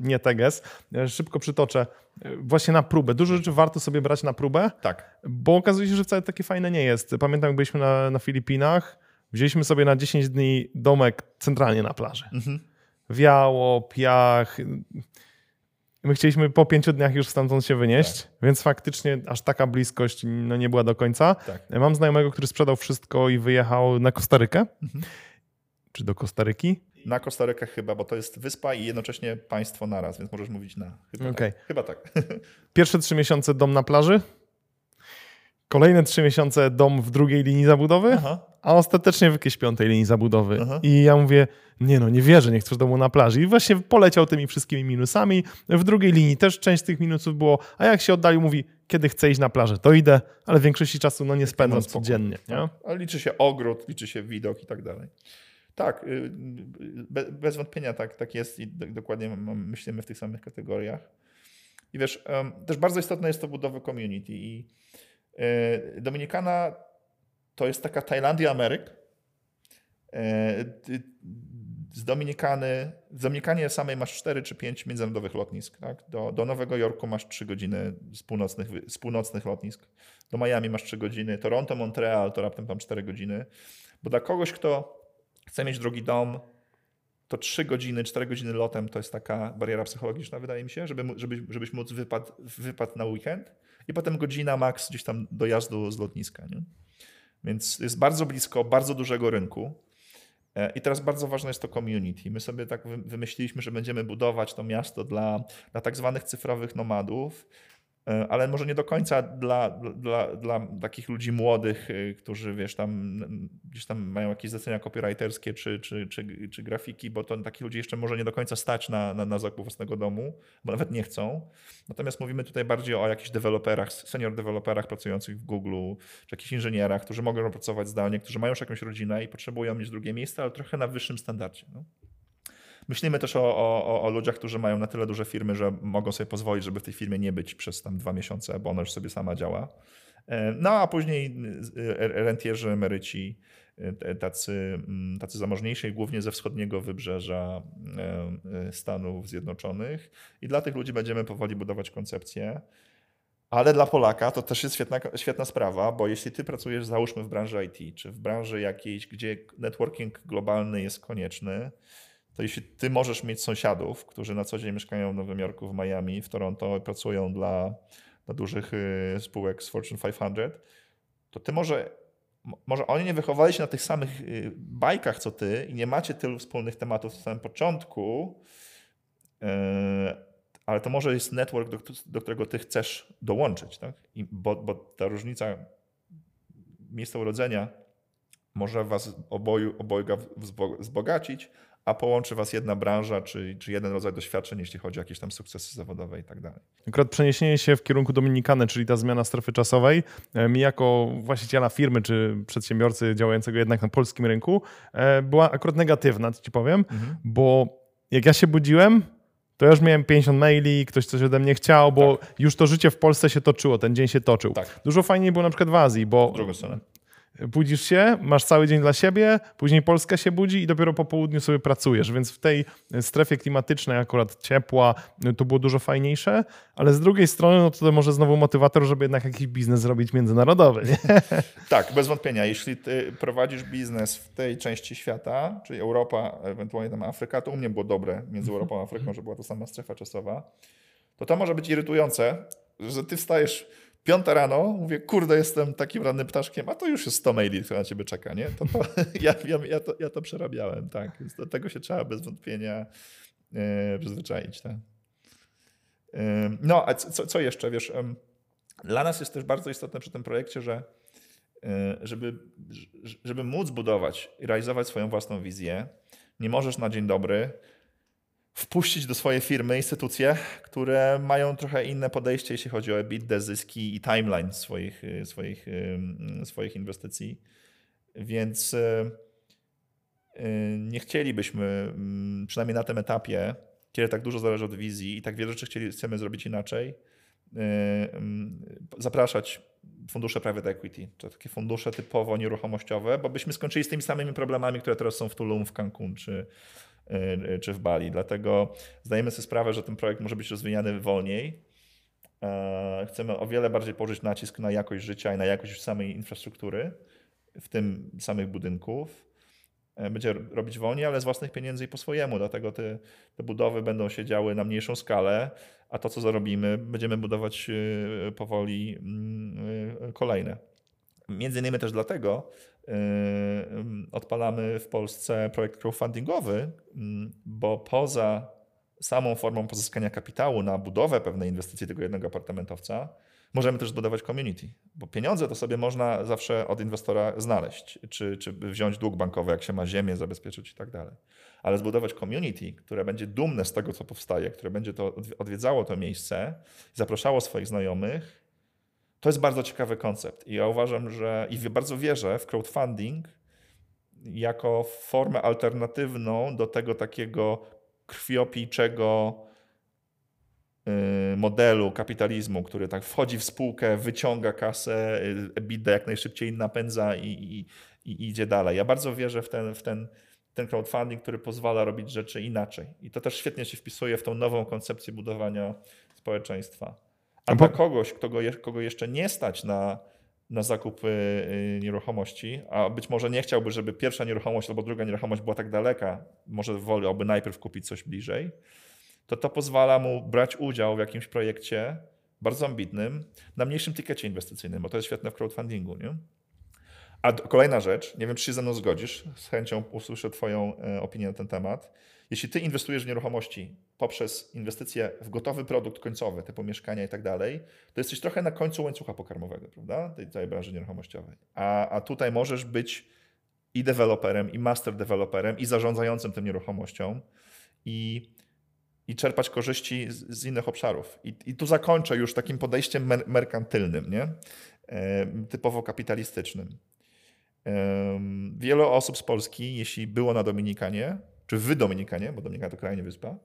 nie teges? E, szybko przytoczę. E, właśnie na próbę. Dużo rzeczy warto sobie brać na próbę, tak. bo okazuje się, że wcale takie fajne nie jest. Pamiętam, jak byliśmy na, na Filipinach, Wzięliśmy sobie na 10 dni domek centralnie na plaży. Mhm. Wiało, piach. My chcieliśmy po pięciu dniach już stamtąd się wynieść, tak. więc faktycznie aż taka bliskość no, nie była do końca. Tak. Mam znajomego, który sprzedał wszystko i wyjechał na Kostarykę. Mhm. Czy do Kostaryki? Na Kostarykę chyba, bo to jest wyspa i jednocześnie państwo naraz, więc możesz mówić na. Chyba okay. tak. Chyba tak. (laughs) Pierwsze trzy miesiące dom na plaży, Kolejne trzy miesiące dom w drugiej linii zabudowy, Aha. a ostatecznie w jakiejś piątej linii zabudowy. Aha. I ja mówię, nie no, nie wierzę, nie chcesz domu na plaży. I właśnie poleciał tymi wszystkimi minusami. W drugiej linii też część tych minusów było, a jak się oddalił, mówi, kiedy chcę iść na plażę, to idę, ale w większości czasu no nie spędzam codziennie. Nie? Tak. Ale liczy się ogród, liczy się widok i tak dalej. Tak, y, bez wątpienia tak, tak jest i dokładnie myślimy w tych samych kategoriach. I wiesz, też bardzo istotne jest to budowa community i Dominikana to jest taka Tajlandia Ameryk. E, z Dominikany, w Dominikanie samej masz 4 czy 5 międzynarodowych lotnisk. Tak? Do, do Nowego Jorku masz 3 godziny z północnych, z północnych lotnisk. Do Miami masz 3 godziny. Toronto, Montreal to raptem tam 4 godziny. Bo dla kogoś, kto chce mieć drugi dom, to 3 godziny, 4 godziny lotem to jest taka bariera psychologiczna, wydaje mi się, żeby, żeby, żebyś móc wypad, wypad na weekend i potem godzina maks gdzieś tam dojazdu z lotniska. Nie? Więc jest bardzo blisko bardzo dużego rynku. E, I teraz bardzo ważne jest to community. My sobie tak wymyśliliśmy, że będziemy budować to miasto dla, dla tak zwanych cyfrowych nomadów, ale może nie do końca dla, dla, dla takich ludzi młodych, e, którzy wiesz, tam gdzieś tam mają jakieś zlecenia copywriterskie czy, czy, czy, czy grafiki, bo to takich ludzi jeszcze może nie do końca stać na, na, na zakup własnego domu, bo nawet nie chcą. Natomiast mówimy tutaj bardziej o jakichś deweloperach, senior deweloperach pracujących w Google, czy jakichś inżynierach, którzy mogą pracować zdalnie, którzy mają już jakąś rodzinę i potrzebują mieć drugie miejsce, ale trochę na wyższym standardzie. No. Myślimy też o, o, o, ludziach, którzy mają na tyle duże firmy, że mogą sobie pozwolić, żeby w tej firmie nie być przez tam dwa miesiące, bo ona już sobie sama działa. No a później rentierzy, emeryci, tacy, mm, tacy zamożniejsi, głównie ze wschodniego wybrzeża Stanów Zjednoczonych. I dla tych ludzi będziemy powoli budować koncepcję. Ale dla Polaka to też jest świetna, świetna sprawa, bo jeśli ty pracujesz, załóżmy, w branży IT, czy w branży jakiejś, gdzie networking globalny jest konieczny, to jeśli ty możesz mieć sąsiadów, którzy na co dzień mieszkają w Nowym Jorku, w Miami, w Toronto, pracują dla, dla dużych y, spółek z Fortune 500, to ty może, może oni nie wychowali się na tych samych y, bajkach co ty i nie macie tylu wspólnych tematów w samym początku, y, ale to może jest network, do, do którego ty chcesz dołączyć, tak? I bo, bo ta różnica miejsca urodzenia może was oboju, obojga wzbogacić, a połączy was jedna branża, czy, czy jeden rodzaj doświadczeń, jeśli chodzi o jakieś tam sukcesy zawodowe i tak dalej. Akurat przeniesienie się w kierunku Dominikany, czyli ta zmiana strefy czasowej, e, mi jako właściciela firmy, czy przedsiębiorcy działającego jednak na polskim rynku, e, była akurat negatywna, ci powiem, mhm. bo jak ja się budziłem, to ja już miałem 50 maili, ktoś coś ode mnie chciał, bo tak. już to życie w Polsce się toczyło, ten dzień się toczył. Tak. Dużo fajniej było na przykład w Azji, bo drugą stronę budzisz się, masz cały dzień dla siebie, później Polska się budzi i dopiero po południu sobie pracujesz, więc w tej strefie klimatycznej akurat ciepła to było dużo fajniejsze, ale z drugiej strony no to może znowu motywator, żeby jednak jakiś biznes zrobić międzynarodowy. Nie? (laughs) Tak, bez wątpienia. Jeśli ty prowadzisz biznes w tej części świata, czyli Europa, ewentualnie tam Afryka, to u mnie było dobre między Europą a Afryką, że była to sama strefa czasowa, to to może być irytujące, że ty wstajesz Piąta rano, mówię, kurde, jestem takim rannym ptaszkiem, a to już jest 100 maili, które na ciebie czeka, nie? To, to (laughs) ja, ja, ja, to, ja to przerabiałem, tak. Więc do tego się trzeba bez wątpienia yy, przyzwyczaić, tak. Yy, no, a co, co jeszcze, wiesz, dla nas jest też bardzo istotne przy tym projekcie, że żeby, żeby móc budować i realizować swoją własną wizję, nie możesz na dzień dobry wpuścić do swojej firmy instytucje, które mają trochę inne podejście, jeśli chodzi o EBITDA, zyski i timeline swoich, y, swoich, y, swoich inwestycji. Więc y, nie chcielibyśmy, mm, przynajmniej na tym etapie, kiedy tak dużo zależy od wizji i tak wiele rzeczy chcemy zrobić inaczej, mm, zapraszać fundusze private equity, czy takie fundusze typowo nieruchomościowe, bo byśmy skończyli z tymi samymi problemami, które teraz są w Tulum, w Cancun czy, czy w Bali. Dlatego zdajemy sobie sprawę, że ten projekt może być rozwijany wolniej. E, chcemy o wiele bardziej położyć nacisk na jakość życia i na jakość samej infrastruktury, w tym samych budynków. E, będzie robić wolniej, ale z własnych pieniędzy i po swojemu. Dlatego te, te budowy będą się działy na mniejszą skalę, a to, co zarobimy, będziemy budować y, powoli mm, y, kolejne. Między innymi też dlatego, Yy, odpalamy w Polsce projekt crowdfundingowy, mm, bo poza samą formą pozyskania kapitału na budowę pewnej inwestycji tego jednego apartamentowca, możemy też zbudować community, bo pieniądze to sobie można zawsze od inwestora znaleźć, czy, czy wziąć dług bankowy, jak się ma ziemię, zabezpieczyć i tak dalej. Ale zbudować community, które będzie dumne z tego, co powstaje, które będzie to odwiedzało to miejsce, zapraszało swoich znajomych, to jest bardzo ciekawy koncept i ja uważam, że i bardzo wierzę w crowdfunding jako formę alternatywną do tego takiego krwiopijczego y, modelu kapitalizmu, który tak wchodzi w spółkę, wyciąga kasę, y, EBITDA jak najszybciej napędza i, i, i idzie dalej. Ja bardzo wierzę w ten, w ten, ten crowdfunding, który pozwala robić rzeczy inaczej. I to też świetnie się wpisuje w tą nową koncepcję budowania społeczeństwa. A dla kogoś, kogo, kogo jeszcze nie stać na, na zakup y, nieruchomości, a być może nie chciałby, żeby pierwsza nieruchomość albo druga nieruchomość była tak daleka, może wolałby najpierw kupić coś bliżej, to to pozwala mu brać udział w jakimś projekcie bardzo ambitnym na mniejszym tikecie inwestycyjnym, bo to jest świetne w crowdfundingu. Nie? A kolejna rzecz, nie wiem, czy się ze mną zgodzisz, z chęcią usłyszę Twoją e, opinię na ten temat. Jeśli Ty inwestujesz w nieruchomości poprzez inwestycje w gotowy produkt końcowy, typu mieszkania i tak dalej, to jesteś trochę na końcu łańcucha pokarmowego, prawda? Tej całej branży nieruchomościowej. A, a tutaj możesz być i deweloperem, i master deweloperem, i zarządzającym tym nieruchomością, i, i czerpać korzyści z, z innych obszarów. I, I, tu zakończę już takim podejściem mer merkantylnym, nie? E, typowo kapitalistycznym. E, wiele osób z Polski, jeśli było na Dominikanie, czy w Dominikanie, bo Dominikana to krajnie wyspa,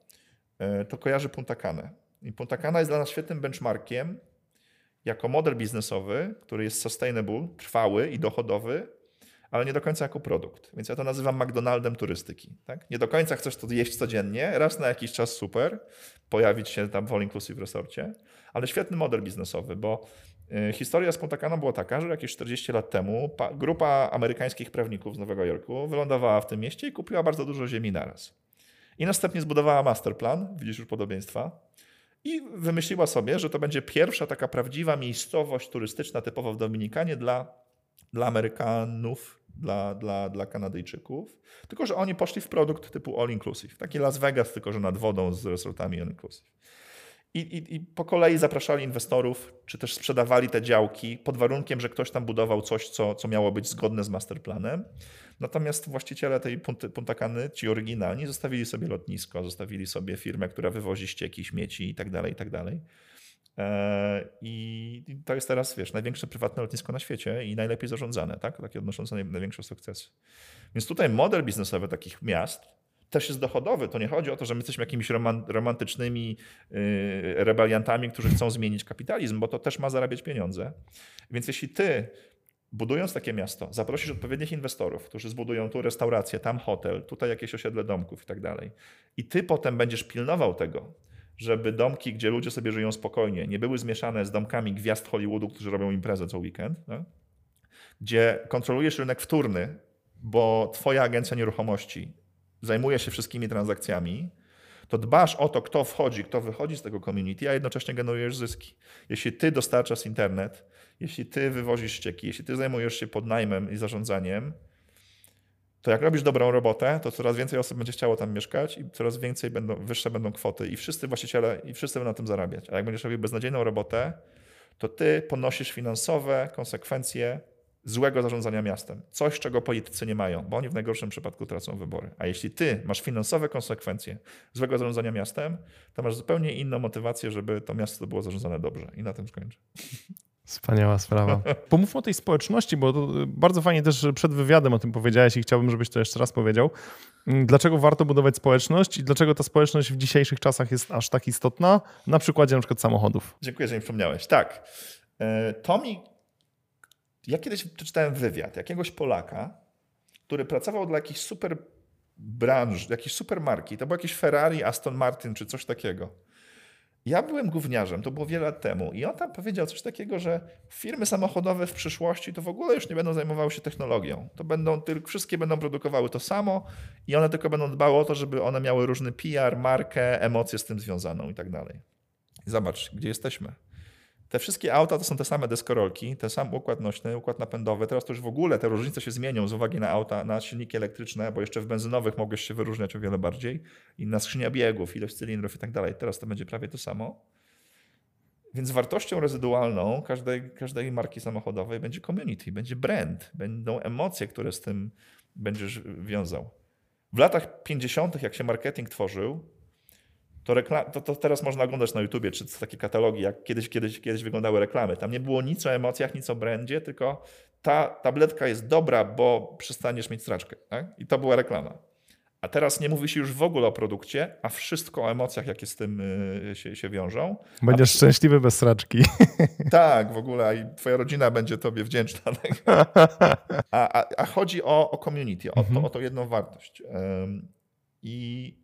E, to kojarzy Punta Canę. I Punta Cana jest dla nas świetnym benchmarkiem, jako model biznesowy, który jest sustainable, trwały i dochodowy, ale nie do końca jako produkt. Więc ja to nazywam McDonaldem turystyki. Tak? Nie do końca chcesz to jeść codziennie, raz na jakiś czas super, pojawić się tam w All Inclusive Resorcie, ale świetny model biznesowy, bo historia z Punta Cana była taka, że jakieś 40 lat temu grupa amerykańskich prawników z Nowego Jorku wylądowała w tym mieście i kupiła bardzo dużo ziemi naraz. I następnie zbudowała masterplan, widzisz już podobieństwa, i wymyśliła sobie, że to będzie pierwsza taka prawdziwa miejscowość turystyczna typowo w Dominikanie dla, dla Amerykanów, dla, dla, dla Kanadyjczyków. Tylko, że oni poszli w produkt typu all inclusive. Taki Las Vegas, tylko że nad wodą z resortami all inclusive. I, i, I, po kolei zapraszali inwestorów, czy też sprzedawali te działki pod warunkiem, że ktoś tam budował coś, co, co miało być zgodne z masterplanem. Natomiast właściciele tej Punta Cany, ci oryginalni, zostawili sobie lotnisko, zostawili sobie firmę, która wywozi ścieki, śmieci itd., tak itd. Tak e, I to jest teraz, wiesz, największe prywatne lotnisko na świecie i najlepiej zarządzane, tak? Takie odnoszące największe sukcesy. Więc tutaj model biznesowy takich miast też jest dochodowy. To nie chodzi o to, że my jesteśmy jakimiś romantycznymi yy, rebeliantami, którzy chcą zmienić kapitalizm, bo to też ma zarabiać pieniądze. Więc jeśli ty budując takie miasto, zaprosisz odpowiednich inwestorów, którzy zbudują tu restaurację, tam hotel, tutaj jakieś osiedle domków i tak dalej. I ty potem będziesz pilnował tego, żeby domki, gdzie ludzie sobie żyją spokojnie, nie były zmieszane z domkami gwiazd Hollywoodu, którzy robią imprezę co weekend, no? gdzie kontrolujesz rynek wtórny, bo twoja agencja nieruchomości zajmuje się wszystkimi transakcjami, to dbasz o to, kto wchodzi, kto wychodzi z tego community, a jednocześnie generujesz zyski. Jeśli ty dostarczasz internet, jeśli ty wywozisz ścieki, jeśli ty zajmujesz się podnajmem i zarządzaniem, to jak robisz dobrą robotę, to coraz więcej osób będzie chciało tam mieszkać i coraz więcej będą, wyższe będą kwoty i wszyscy właściciele i wszyscy będą na tym zarabiać. A jak będziesz robił beznadziejną robotę, to ty ponosisz finansowe konsekwencje złego zarządzania miastem. Coś, czego politycy nie mają, bo oni w najgorszym przypadku tracą wybory. A jeśli ty masz finansowe konsekwencje złego zarządzania miastem, to masz zupełnie inną motywację, żeby to miasto było zarządzane dobrze. I na tym skończę. Wspaniała sprawa. (laughs) Pomówmy o tej społeczności, bo bardzo fajnie też przed wywiadem o tym powiedziałeś i chciałbym, żebyś to jeszcze raz powiedział. Dlaczego warto budować społeczność i dlaczego ta społeczność w dzisiejszych czasach jest aż tak istotna? Na przykładzie na przykład samochodów. Dziękuję, że mi przypomniałeś. Tak. E, to mi ja kiedyś przeczytałem wywiad jakiegoś Polaka, który pracował dla jakiejś super branż, jakiejś super marki. To był jakiś Ferrari, Aston Martin czy coś takiego. Ja byłem gówniarzem, to było wiele lat temu i on tam powiedział coś takiego, że firmy samochodowe w przyszłości to w ogóle już nie będą zajmowały się technologią. To będą tylko, wszystkie będą produkowały to samo i one tylko będą dbały o to, żeby one miały różny PR, markę, emocje z tym związaną i tak dalej. Zobacz, gdzie jesteśmy. Te wszystkie auta to są te same deskorolki, ten sam układ nośny, układ napędowy. Teraz to już w ogóle te różnice się zmienią z uwagi na auta, na silniki elektryczne, bo jeszcze w benzynowych mogłeś się wyróżniać o wiele bardziej. Inna skrzynia biegów, ilość cylindrów i tak dalej. Teraz to będzie prawie to samo. Więc wartością rezydualną każdej, każdej marki samochodowej będzie community, będzie brand, będą emocje, które z tym będziesz wiązał. W latach 50., jak się marketing tworzył, to, reklam, to, to, teraz można oglądać na YouTubie, czy takie katalogi, jak kiedyś, kiedyś, kiedyś wyglądały reklamy. Tam nie było nic o emocjach, nic o brandzie, tylko ta tabletka jest dobra, bo przestaniesz mieć straczkę. Tak? I to była reklama. A teraz nie mówi się już w ogóle o produkcie, a wszystko o emocjach, jakie z tym y, się, się wiążą. Będziesz a... szczęśliwy bez straczki. (laughs) Tak, w ogóle i twoja rodzina będzie tobie wdzięczna. Tak? (laughs) A, a, a, chodzi o, o community, o, mhm. to, o tą jedną wartość. I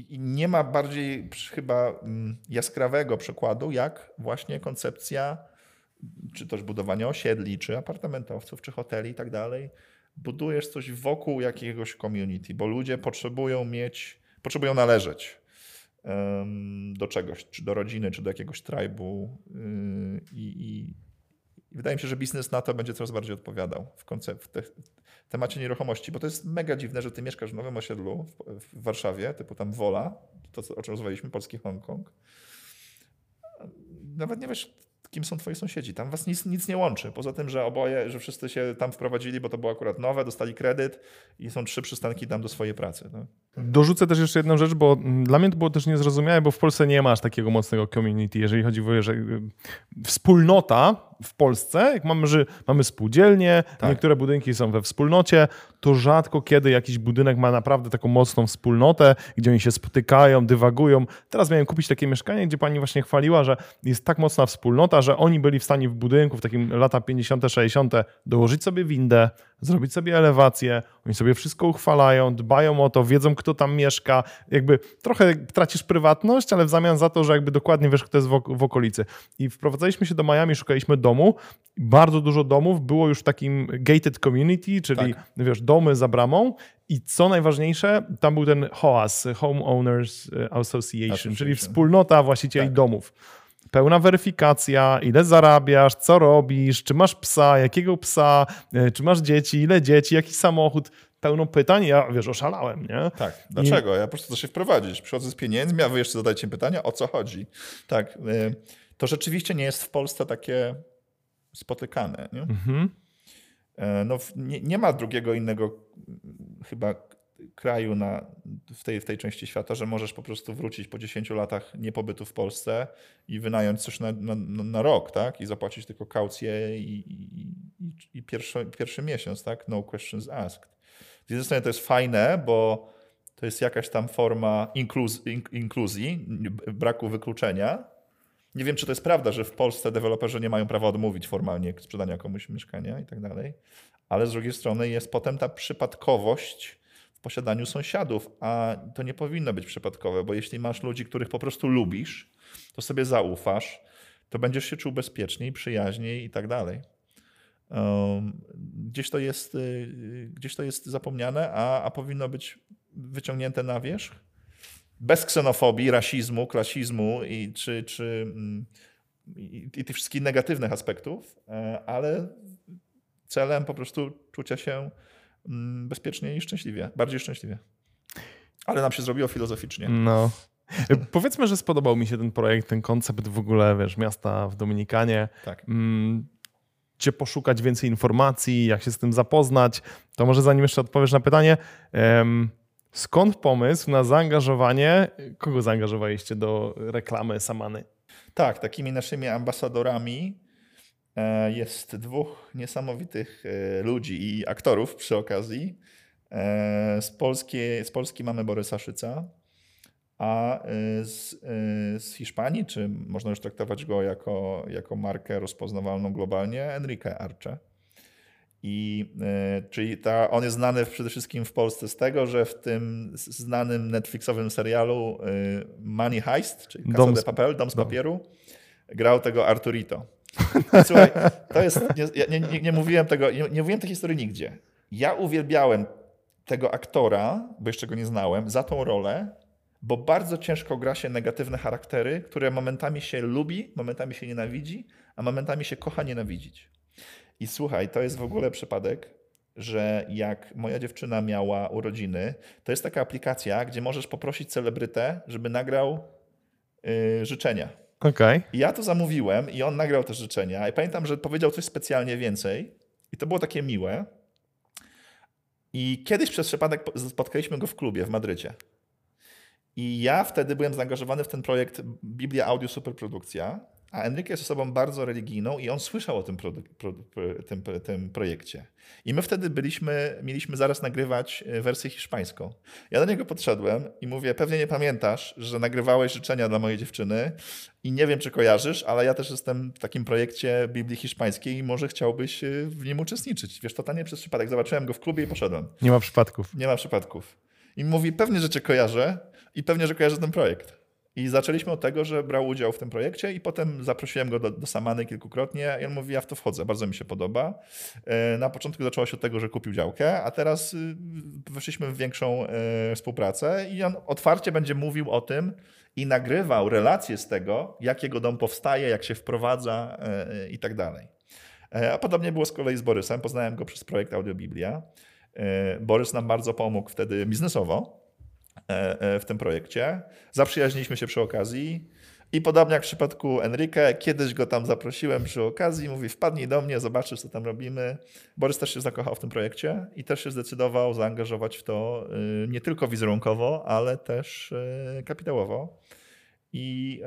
i, nie ma bardziej chyba mm, jaskrawego przykładu, jak właśnie koncepcja, czy też budowania osiedli, czy apartamentowców, czy hoteli i tak dalej. Budujesz coś wokół jakiegoś community, bo ludzie potrzebują mieć, potrzebują należeć do czegoś, czy do rodziny, czy do jakiegoś tribu. Yy, I, wydaje mi się, że biznes na to będzie coraz bardziej odpowiadał w, koncept, w, te, temacie nieruchomości, bo to jest mega dziwne, że ty mieszkasz w nowym osiedlu w, w Warszawie, typu tam Wola, to o czym rozmawialiśmy, polski Hongkong. Nawet nie wiesz, kim są twoi sąsiedzi. Tam was nic, nic nie łączy. Poza tym, że oboje, że wszyscy się tam wprowadzili, bo to było akurat nowe, dostali kredyt i są trzy przystanki tam do swojej pracy. No. Dorzucę też jeszcze jedną rzecz, bo mm, dla mnie to było też niezrozumiałe, bo w Polsce nie masz takiego mocnego community, jeżeli chodzi o że y, wspólnota w Polsce, jak mamy, że mamy spółdzielnie, tak. niektóre budynki są we wspólnocie, to rzadko kiedy jakiś budynek ma naprawdę taką mocną wspólnotę, gdzie oni się spotykają, dywagują. Teraz miałem kupić takie mieszkanie, gdzie pani właśnie chwaliła, że jest tak mocna wspólnota, że oni byli w stanie w budynku w takim lata 50., 60. dołożyć sobie windę, zrobić sobie elewację, oni sobie wszystko uchwalają, dbają o to, wiedzą kto tam mieszka, jakby trochę tracisz prywatność, ale w zamian za to, że jakby dokładnie wiesz kto jest w, okolicy. I wprowadzaliśmy się do Miami, szukaliśmy domu, bardzo dużo domów było już w takim gated community, czyli tak. wiesz, domy za bramą i co najważniejsze, tam był ten HOAS, Home Owners Association, czyli wspólnota właścicieli tak. domów pełna weryfikacja, ile zarabiasz, co robisz, czy masz psa, jakiego psa, e, czy masz dzieci, ile dzieci, jaki samochód. Pełno pytań, ja wiesz, oszalałem, nie? Tak, dlaczego? I... Ja po prostu chcę się wprowadzić. Przychodzę z pieniędzmi, a wy jeszcze zadajcie pytania, o co chodzi. Tak, e, to rzeczywiście nie jest w Polsce takie spotykane. Nie? Mhm. E, no, nie, nie, ma drugiego innego chyba kraju na, w, tej, w tej części świata, że możesz po prostu wrócić po 10 latach niepobytu w Polsce i wynająć coś na, na, na rok, tak? I zapłacić tylko kaucję i, i, i pierwszy, pierwszy miesiąc, tak? No questions asked. Z jednej strony to jest fajne, bo to jest jakaś tam forma inkluz, inkluzji, braku wykluczenia, nie wiem, czy to jest prawda, że w Polsce deweloperzy nie mają prawa odmówić formalnie sprzedania komuś mieszkania i tak dalej, ale z drugiej strony jest potem ta przypadkowość posiadaniu sąsiadów, a to nie powinno być przypadkowe, bo jeśli masz ludzi, których po prostu lubisz, to sobie zaufasz, to będziesz się czuł bezpieczniej, przyjaźniej i tak dalej. Gdzieś to jest, y, gdzieś to jest zapomniane, a, a powinno być wyciągnięte na wierzch bez ksenofobii, rasizmu, klasizmu i, czy, czy, mm, i, i tych wszystkich negatywnych aspektów, e, ale celem po prostu czucia się bezpiecznie i szczęśliwie, bardziej szczęśliwie. Ale nam się zrobiło filozoficznie. No. Powiedzmy, że spodobał mi się ten projekt, ten koncept w ogóle, wiesz, miasta w Dominikanie. Tak. Mm, gdzie poszukać więcej informacji, jak się z tym zapoznać. To może zanim jeszcze odpowiesz na pytanie, Skąd pomysł na zaangażowanie, kogo zaangażowaliście do reklamy Samany? Tak, takimi naszymi ambasadorami jest dwóch niesamowitych e, ludzi i aktorów przy okazji. E, z Polski, z Polski mamy Borysa Szyca, a z, z Hiszpanii, czy można już traktować go jako, jako markę rozpoznawalną globalnie, Enrique Arce. I, czyli ta, on jest znany przede wszystkim w Polsce z tego, że w tym znanym Netflixowym serialu Money Heist, czyli Casa dom de Papel, Dom z Papieru, grał tego Arturito. (laughs) Słuchaj, to jest, nie, nie, nie, mówiłem tego, nie, nie mówiłem tej historii nigdzie. Ja uwielbiałem tego aktora, bo jeszcze go nie znałem, za tą rolę, bo bardzo ciężko gra się negatywne charaktery, które momentami się lubi, momentami się nienawidzi, a momentami się kocha nienawidzić. I słuchaj, to jest w ogóle przypadek, że jak moja dziewczyna miała urodziny, to jest taka aplikacja, gdzie możesz poprosić celebrytę, żeby nagrał yy, życzenia. I ja to zamówiłem i on nagrał te życzenia. I pamiętam, że powiedział coś specjalnie więcej. I to było takie miłe. I kiedyś przez przypadek spotkaliśmy go w klubie w Madrycie. I ja wtedy byłem zaangażowany w ten projekt Biblia Audio Superprodukcja. A Enrique jest osobą bardzo religijną i on słyszał o tym, pro, pro, tym, tym, projekcie. I my wtedy byliśmy, mieliśmy zaraz nagrywać e, wersję hiszpańską. Ja do niego podszedłem i mówię, pewnie nie pamiętasz, że nagrywałeś życzenia dla mojej dziewczyny i nie wiem, czy kojarzysz, ale ja też jestem w takim projekcie Biblii Hiszpańskiej i może chciałbyś e, w nim uczestniczyć. Wiesz, totalnie przez przypadek. Zobaczyłem go w klubie i poszedłem. Nie ma przypadków. Nie ma przypadków. I mówi, pewnie, że cię kojarzę i pewnie, że kojarzę ten projekt. I zaczęliśmy od tego, że brał udział w tym projekcie i potem zaprosiłem go do, do Samany kilkukrotnie i on mówi, ja w to wchodzę, bardzo mi się podoba. E, na początku zaczęło się od tego, że kupił działkę, a teraz y, weszliśmy w większą e, współpracę i on otwarcie będzie mówił o tym i nagrywał relacje z tego, jak jego dom powstaje, jak się wprowadza e, i tak dalej. A podobnie było z kolei z Borysem. Poznałem go przez projekt Audiobiblia. Borys nam bardzo pomógł wtedy biznesowo, w tym projekcie. Zaprzyjaźniliśmy się przy okazji. I podobnie jak w przypadku Enrique, kiedyś go tam zaprosiłem przy okazji, mówi wpadnij do mnie, zobaczysz co tam robimy. Borys też się zakochał w tym projekcie i też się zdecydował zaangażować w to y, nie tylko wizerunkowo, ale też y, kapitałowo. I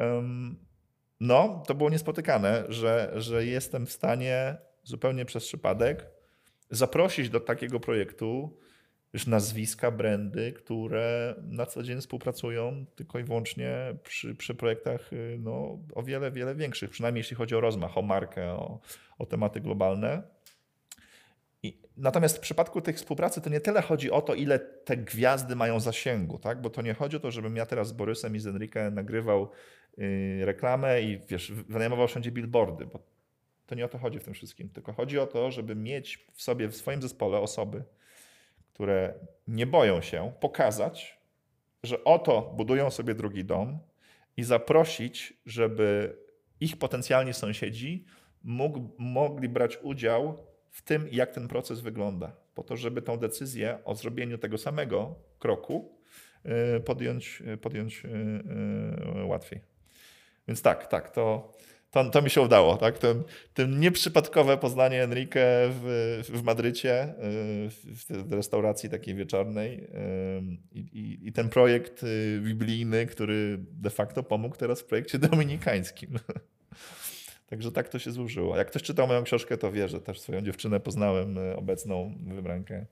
no, to było niespotykane, że, że jestem w stanie zupełnie przez przypadek zaprosić do takiego projektu już nazwiska, brandy, które na co dzień współpracują tylko i wyłącznie przy, przy projektach y, no, o wiele, wiele większych, przynajmniej jeśli chodzi o rozmach, o markę, o, o tematy globalne. I, natomiast w przypadku tych współpracy to nie tyle chodzi o to, ile te gwiazdy mają zasięgu, tak? bo to nie chodzi o to, żebym ja teraz z Borysem i z Enrique nagrywał yy, reklamę i wiesz, wynajmował wszędzie billboardy, bo to nie o to chodzi w tym wszystkim, tylko chodzi o to, żeby mieć w sobie, w swoim zespole osoby, które nie boją się pokazać, że oto budują sobie drugi dom i zaprosić, żeby ich potencjalni sąsiedzi mogli brać udział w tym, jak ten proces wygląda, po to, żeby tą decyzję o zrobieniu tego samego kroku y, podjąć, podjąć y, y, łatwiej. Więc tak, tak, to, to, to mi się udało. Tak? Ten, ten nieprzypadkowe poznanie Enrique w, w Madrycie, y, w restauracji takiej wieczornej y, i, i ten projekt y, biblijny, który de facto pomógł teraz w projekcie dominikańskim. (laughs) Także tak to się złożyło. Jak ktoś czytał moją książkę, to wie, że też swoją dziewczynę poznałem, obecną wybrankę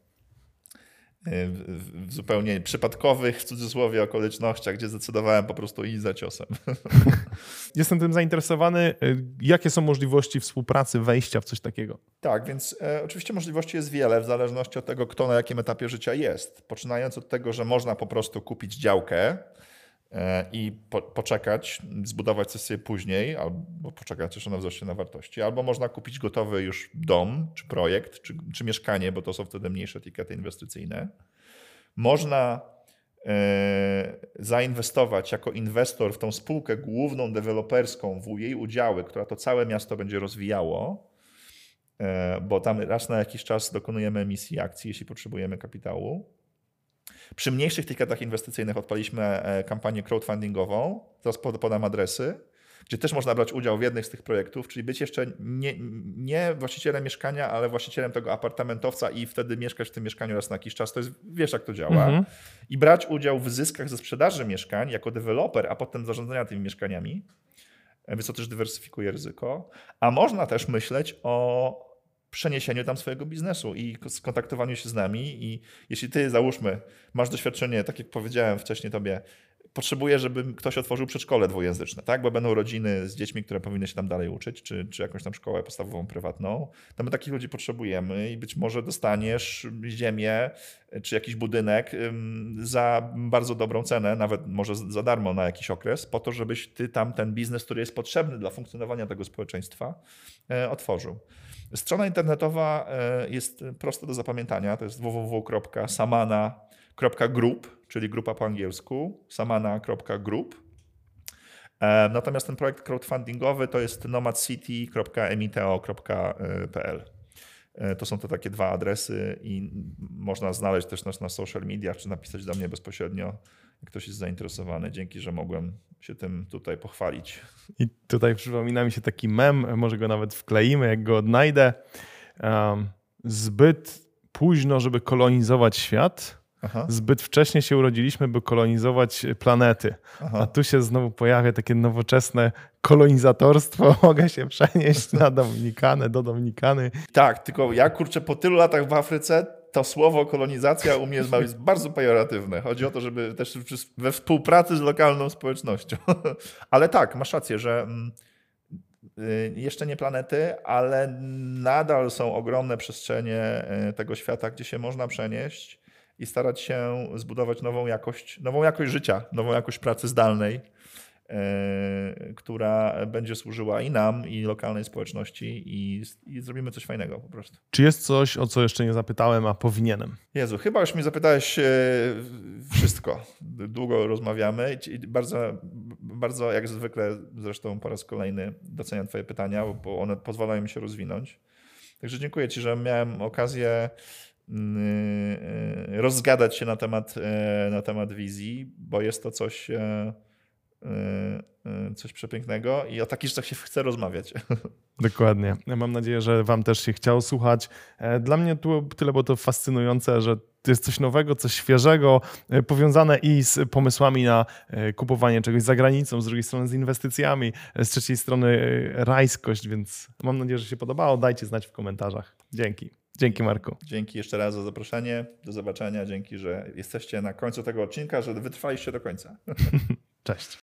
w zupełnie przypadkowych, w cudzysłowie, okolicznościach, gdzie zdecydowałem po prostu iść za ciosem. (laughs) Jestem tym zainteresowany. Jakie są możliwości współpracy, wejścia w coś takiego? Tak, więc e, oczywiście możliwości jest wiele, w zależności od tego, kto na jakim etapie życia jest. Poczynając od tego, że można po prostu kupić działkę, E, i po, poczekać, zbudować coś później, albo poczekać, aż ona wzrośnie na wartości. Albo można kupić gotowy już dom, czy projekt, czy, czy mieszkanie, bo to są wtedy mniejsze etykiety inwestycyjne. Można e, zainwestować jako inwestor w tą spółkę główną deweloperską, w jej udziały, która to całe miasto będzie rozwijało, e, bo tam raz na jakiś czas dokonujemy emisji akcji, jeśli potrzebujemy kapitału. Przy mniejszych tiketach inwestycyjnych odpaliśmy e, kampanię crowdfundingową, teraz podam adresy, gdzie też można brać udział w jednych z tych projektów, czyli być jeszcze nie, nie właścicielem mieszkania, ale właścicielem tego apartamentowca i wtedy mieszkać w tym mieszkaniu raz na jakiś czas. To jest, wiesz jak to działa. Mhm. I brać udział w zyskach ze sprzedaży mieszkań jako deweloper, a potem zarządzania tymi mieszkaniami, e, więc to też dywersyfikuje ryzyko. A można też myśleć o przeniesieniu tam swojego biznesu i skontaktowaniu się z nami. I jeśli ty, załóżmy, masz doświadczenie, tak jak powiedziałem wcześniej tobie, potrzebuję, żeby ktoś otworzył przedszkole dwujęzyczne, tak? bo będą rodziny z dziećmi, które powinny się tam dalej uczyć, czy, czy jakąś tam szkołę podstawową, prywatną, to my takich ludzi potrzebujemy i być może dostaniesz ziemię czy jakiś budynek za bardzo dobrą cenę, nawet może za darmo na jakiś okres, po to, żebyś ty tam ten biznes, który jest potrzebny dla funkcjonowania tego społeczeństwa, e, otworzył. Strona internetowa e, jest prosta do zapamiętania. To jest www.samana.group, czyli grupa po angielsku, samana.group. E, natomiast ten projekt crowdfundingowy to jest nomadcity.emiteo.pl. E, to są to takie dwa adresy i można znaleźć też nas na social mediach, czy napisać do mnie bezpośrednio, ktoś jest zainteresowany. Dzięki, że mogłem się tym tutaj pochwalić. I tutaj przypomina mi się taki mem, może go nawet wkleimy, jak go odnajdę. Um, zbyt późno, żeby kolonizować świat, Aha. Zbyt wcześnie się urodziliśmy, by kolonizować planety. Aha. A tu się znowu pojawia takie nowoczesne kolonizatorstwo. (laughs) Mogę się przenieść na Dominikanę, do Dominikany. Tak, tylko ja kurczę po tylu latach w Afryce to słowo kolonizacja u mnie jest bardzo pejoratywne. Chodzi o to, żeby też we współpracy z lokalną społecznością. (laughs) Ale tak, masz rację, że mm, y, jeszcze nie planety, ale nadal są ogromne przestrzenie y, tego świata, gdzie się można przenieść i starać się zbudować nową jakość, nową jakość życia, nową jakość pracy zdalnej, która będzie służyła i nam, i lokalnej społeczności, i, i, zrobimy coś fajnego po prostu. Czy jest coś, o co jeszcze nie zapytałem, a powinienem? Jezu, chyba już mi zapytałeś e, wszystko. Długo rozmawiamy. Bardzo, bardzo jak zwykle, zresztą po raz kolejny doceniam Twoje pytania, bo one pozwalają mi się rozwinąć. Także dziękuję Ci, że miałem okazję Y, y, rozgadać się na temat, na temat wizji, bo jest to coś, coś przepięknego i o takich rzeczach się chce rozmawiać. (laughs) Dokładnie. Mam nadzieję, że Wam też się chciało słuchać. E, dla mnie tu tyle było to fascynujące, że to jest coś nowego, coś świeżego, e, powiązane i z pomysłami na e, kupowanie czegoś za granicą, z drugiej strony z inwestycjami, z trzeciej strony rajskość, więc mam nadzieję, że się podobało. Dajcie znać w komentarzach. Dzięki. Dzięki Marku. Dzięki jeszcze raz za zaproszenie. Do zobaczenia. Dzięki, że jesteście na końcu tego odcinka, że wytrwaliście do końca. (laughs) (laughs) Cześć.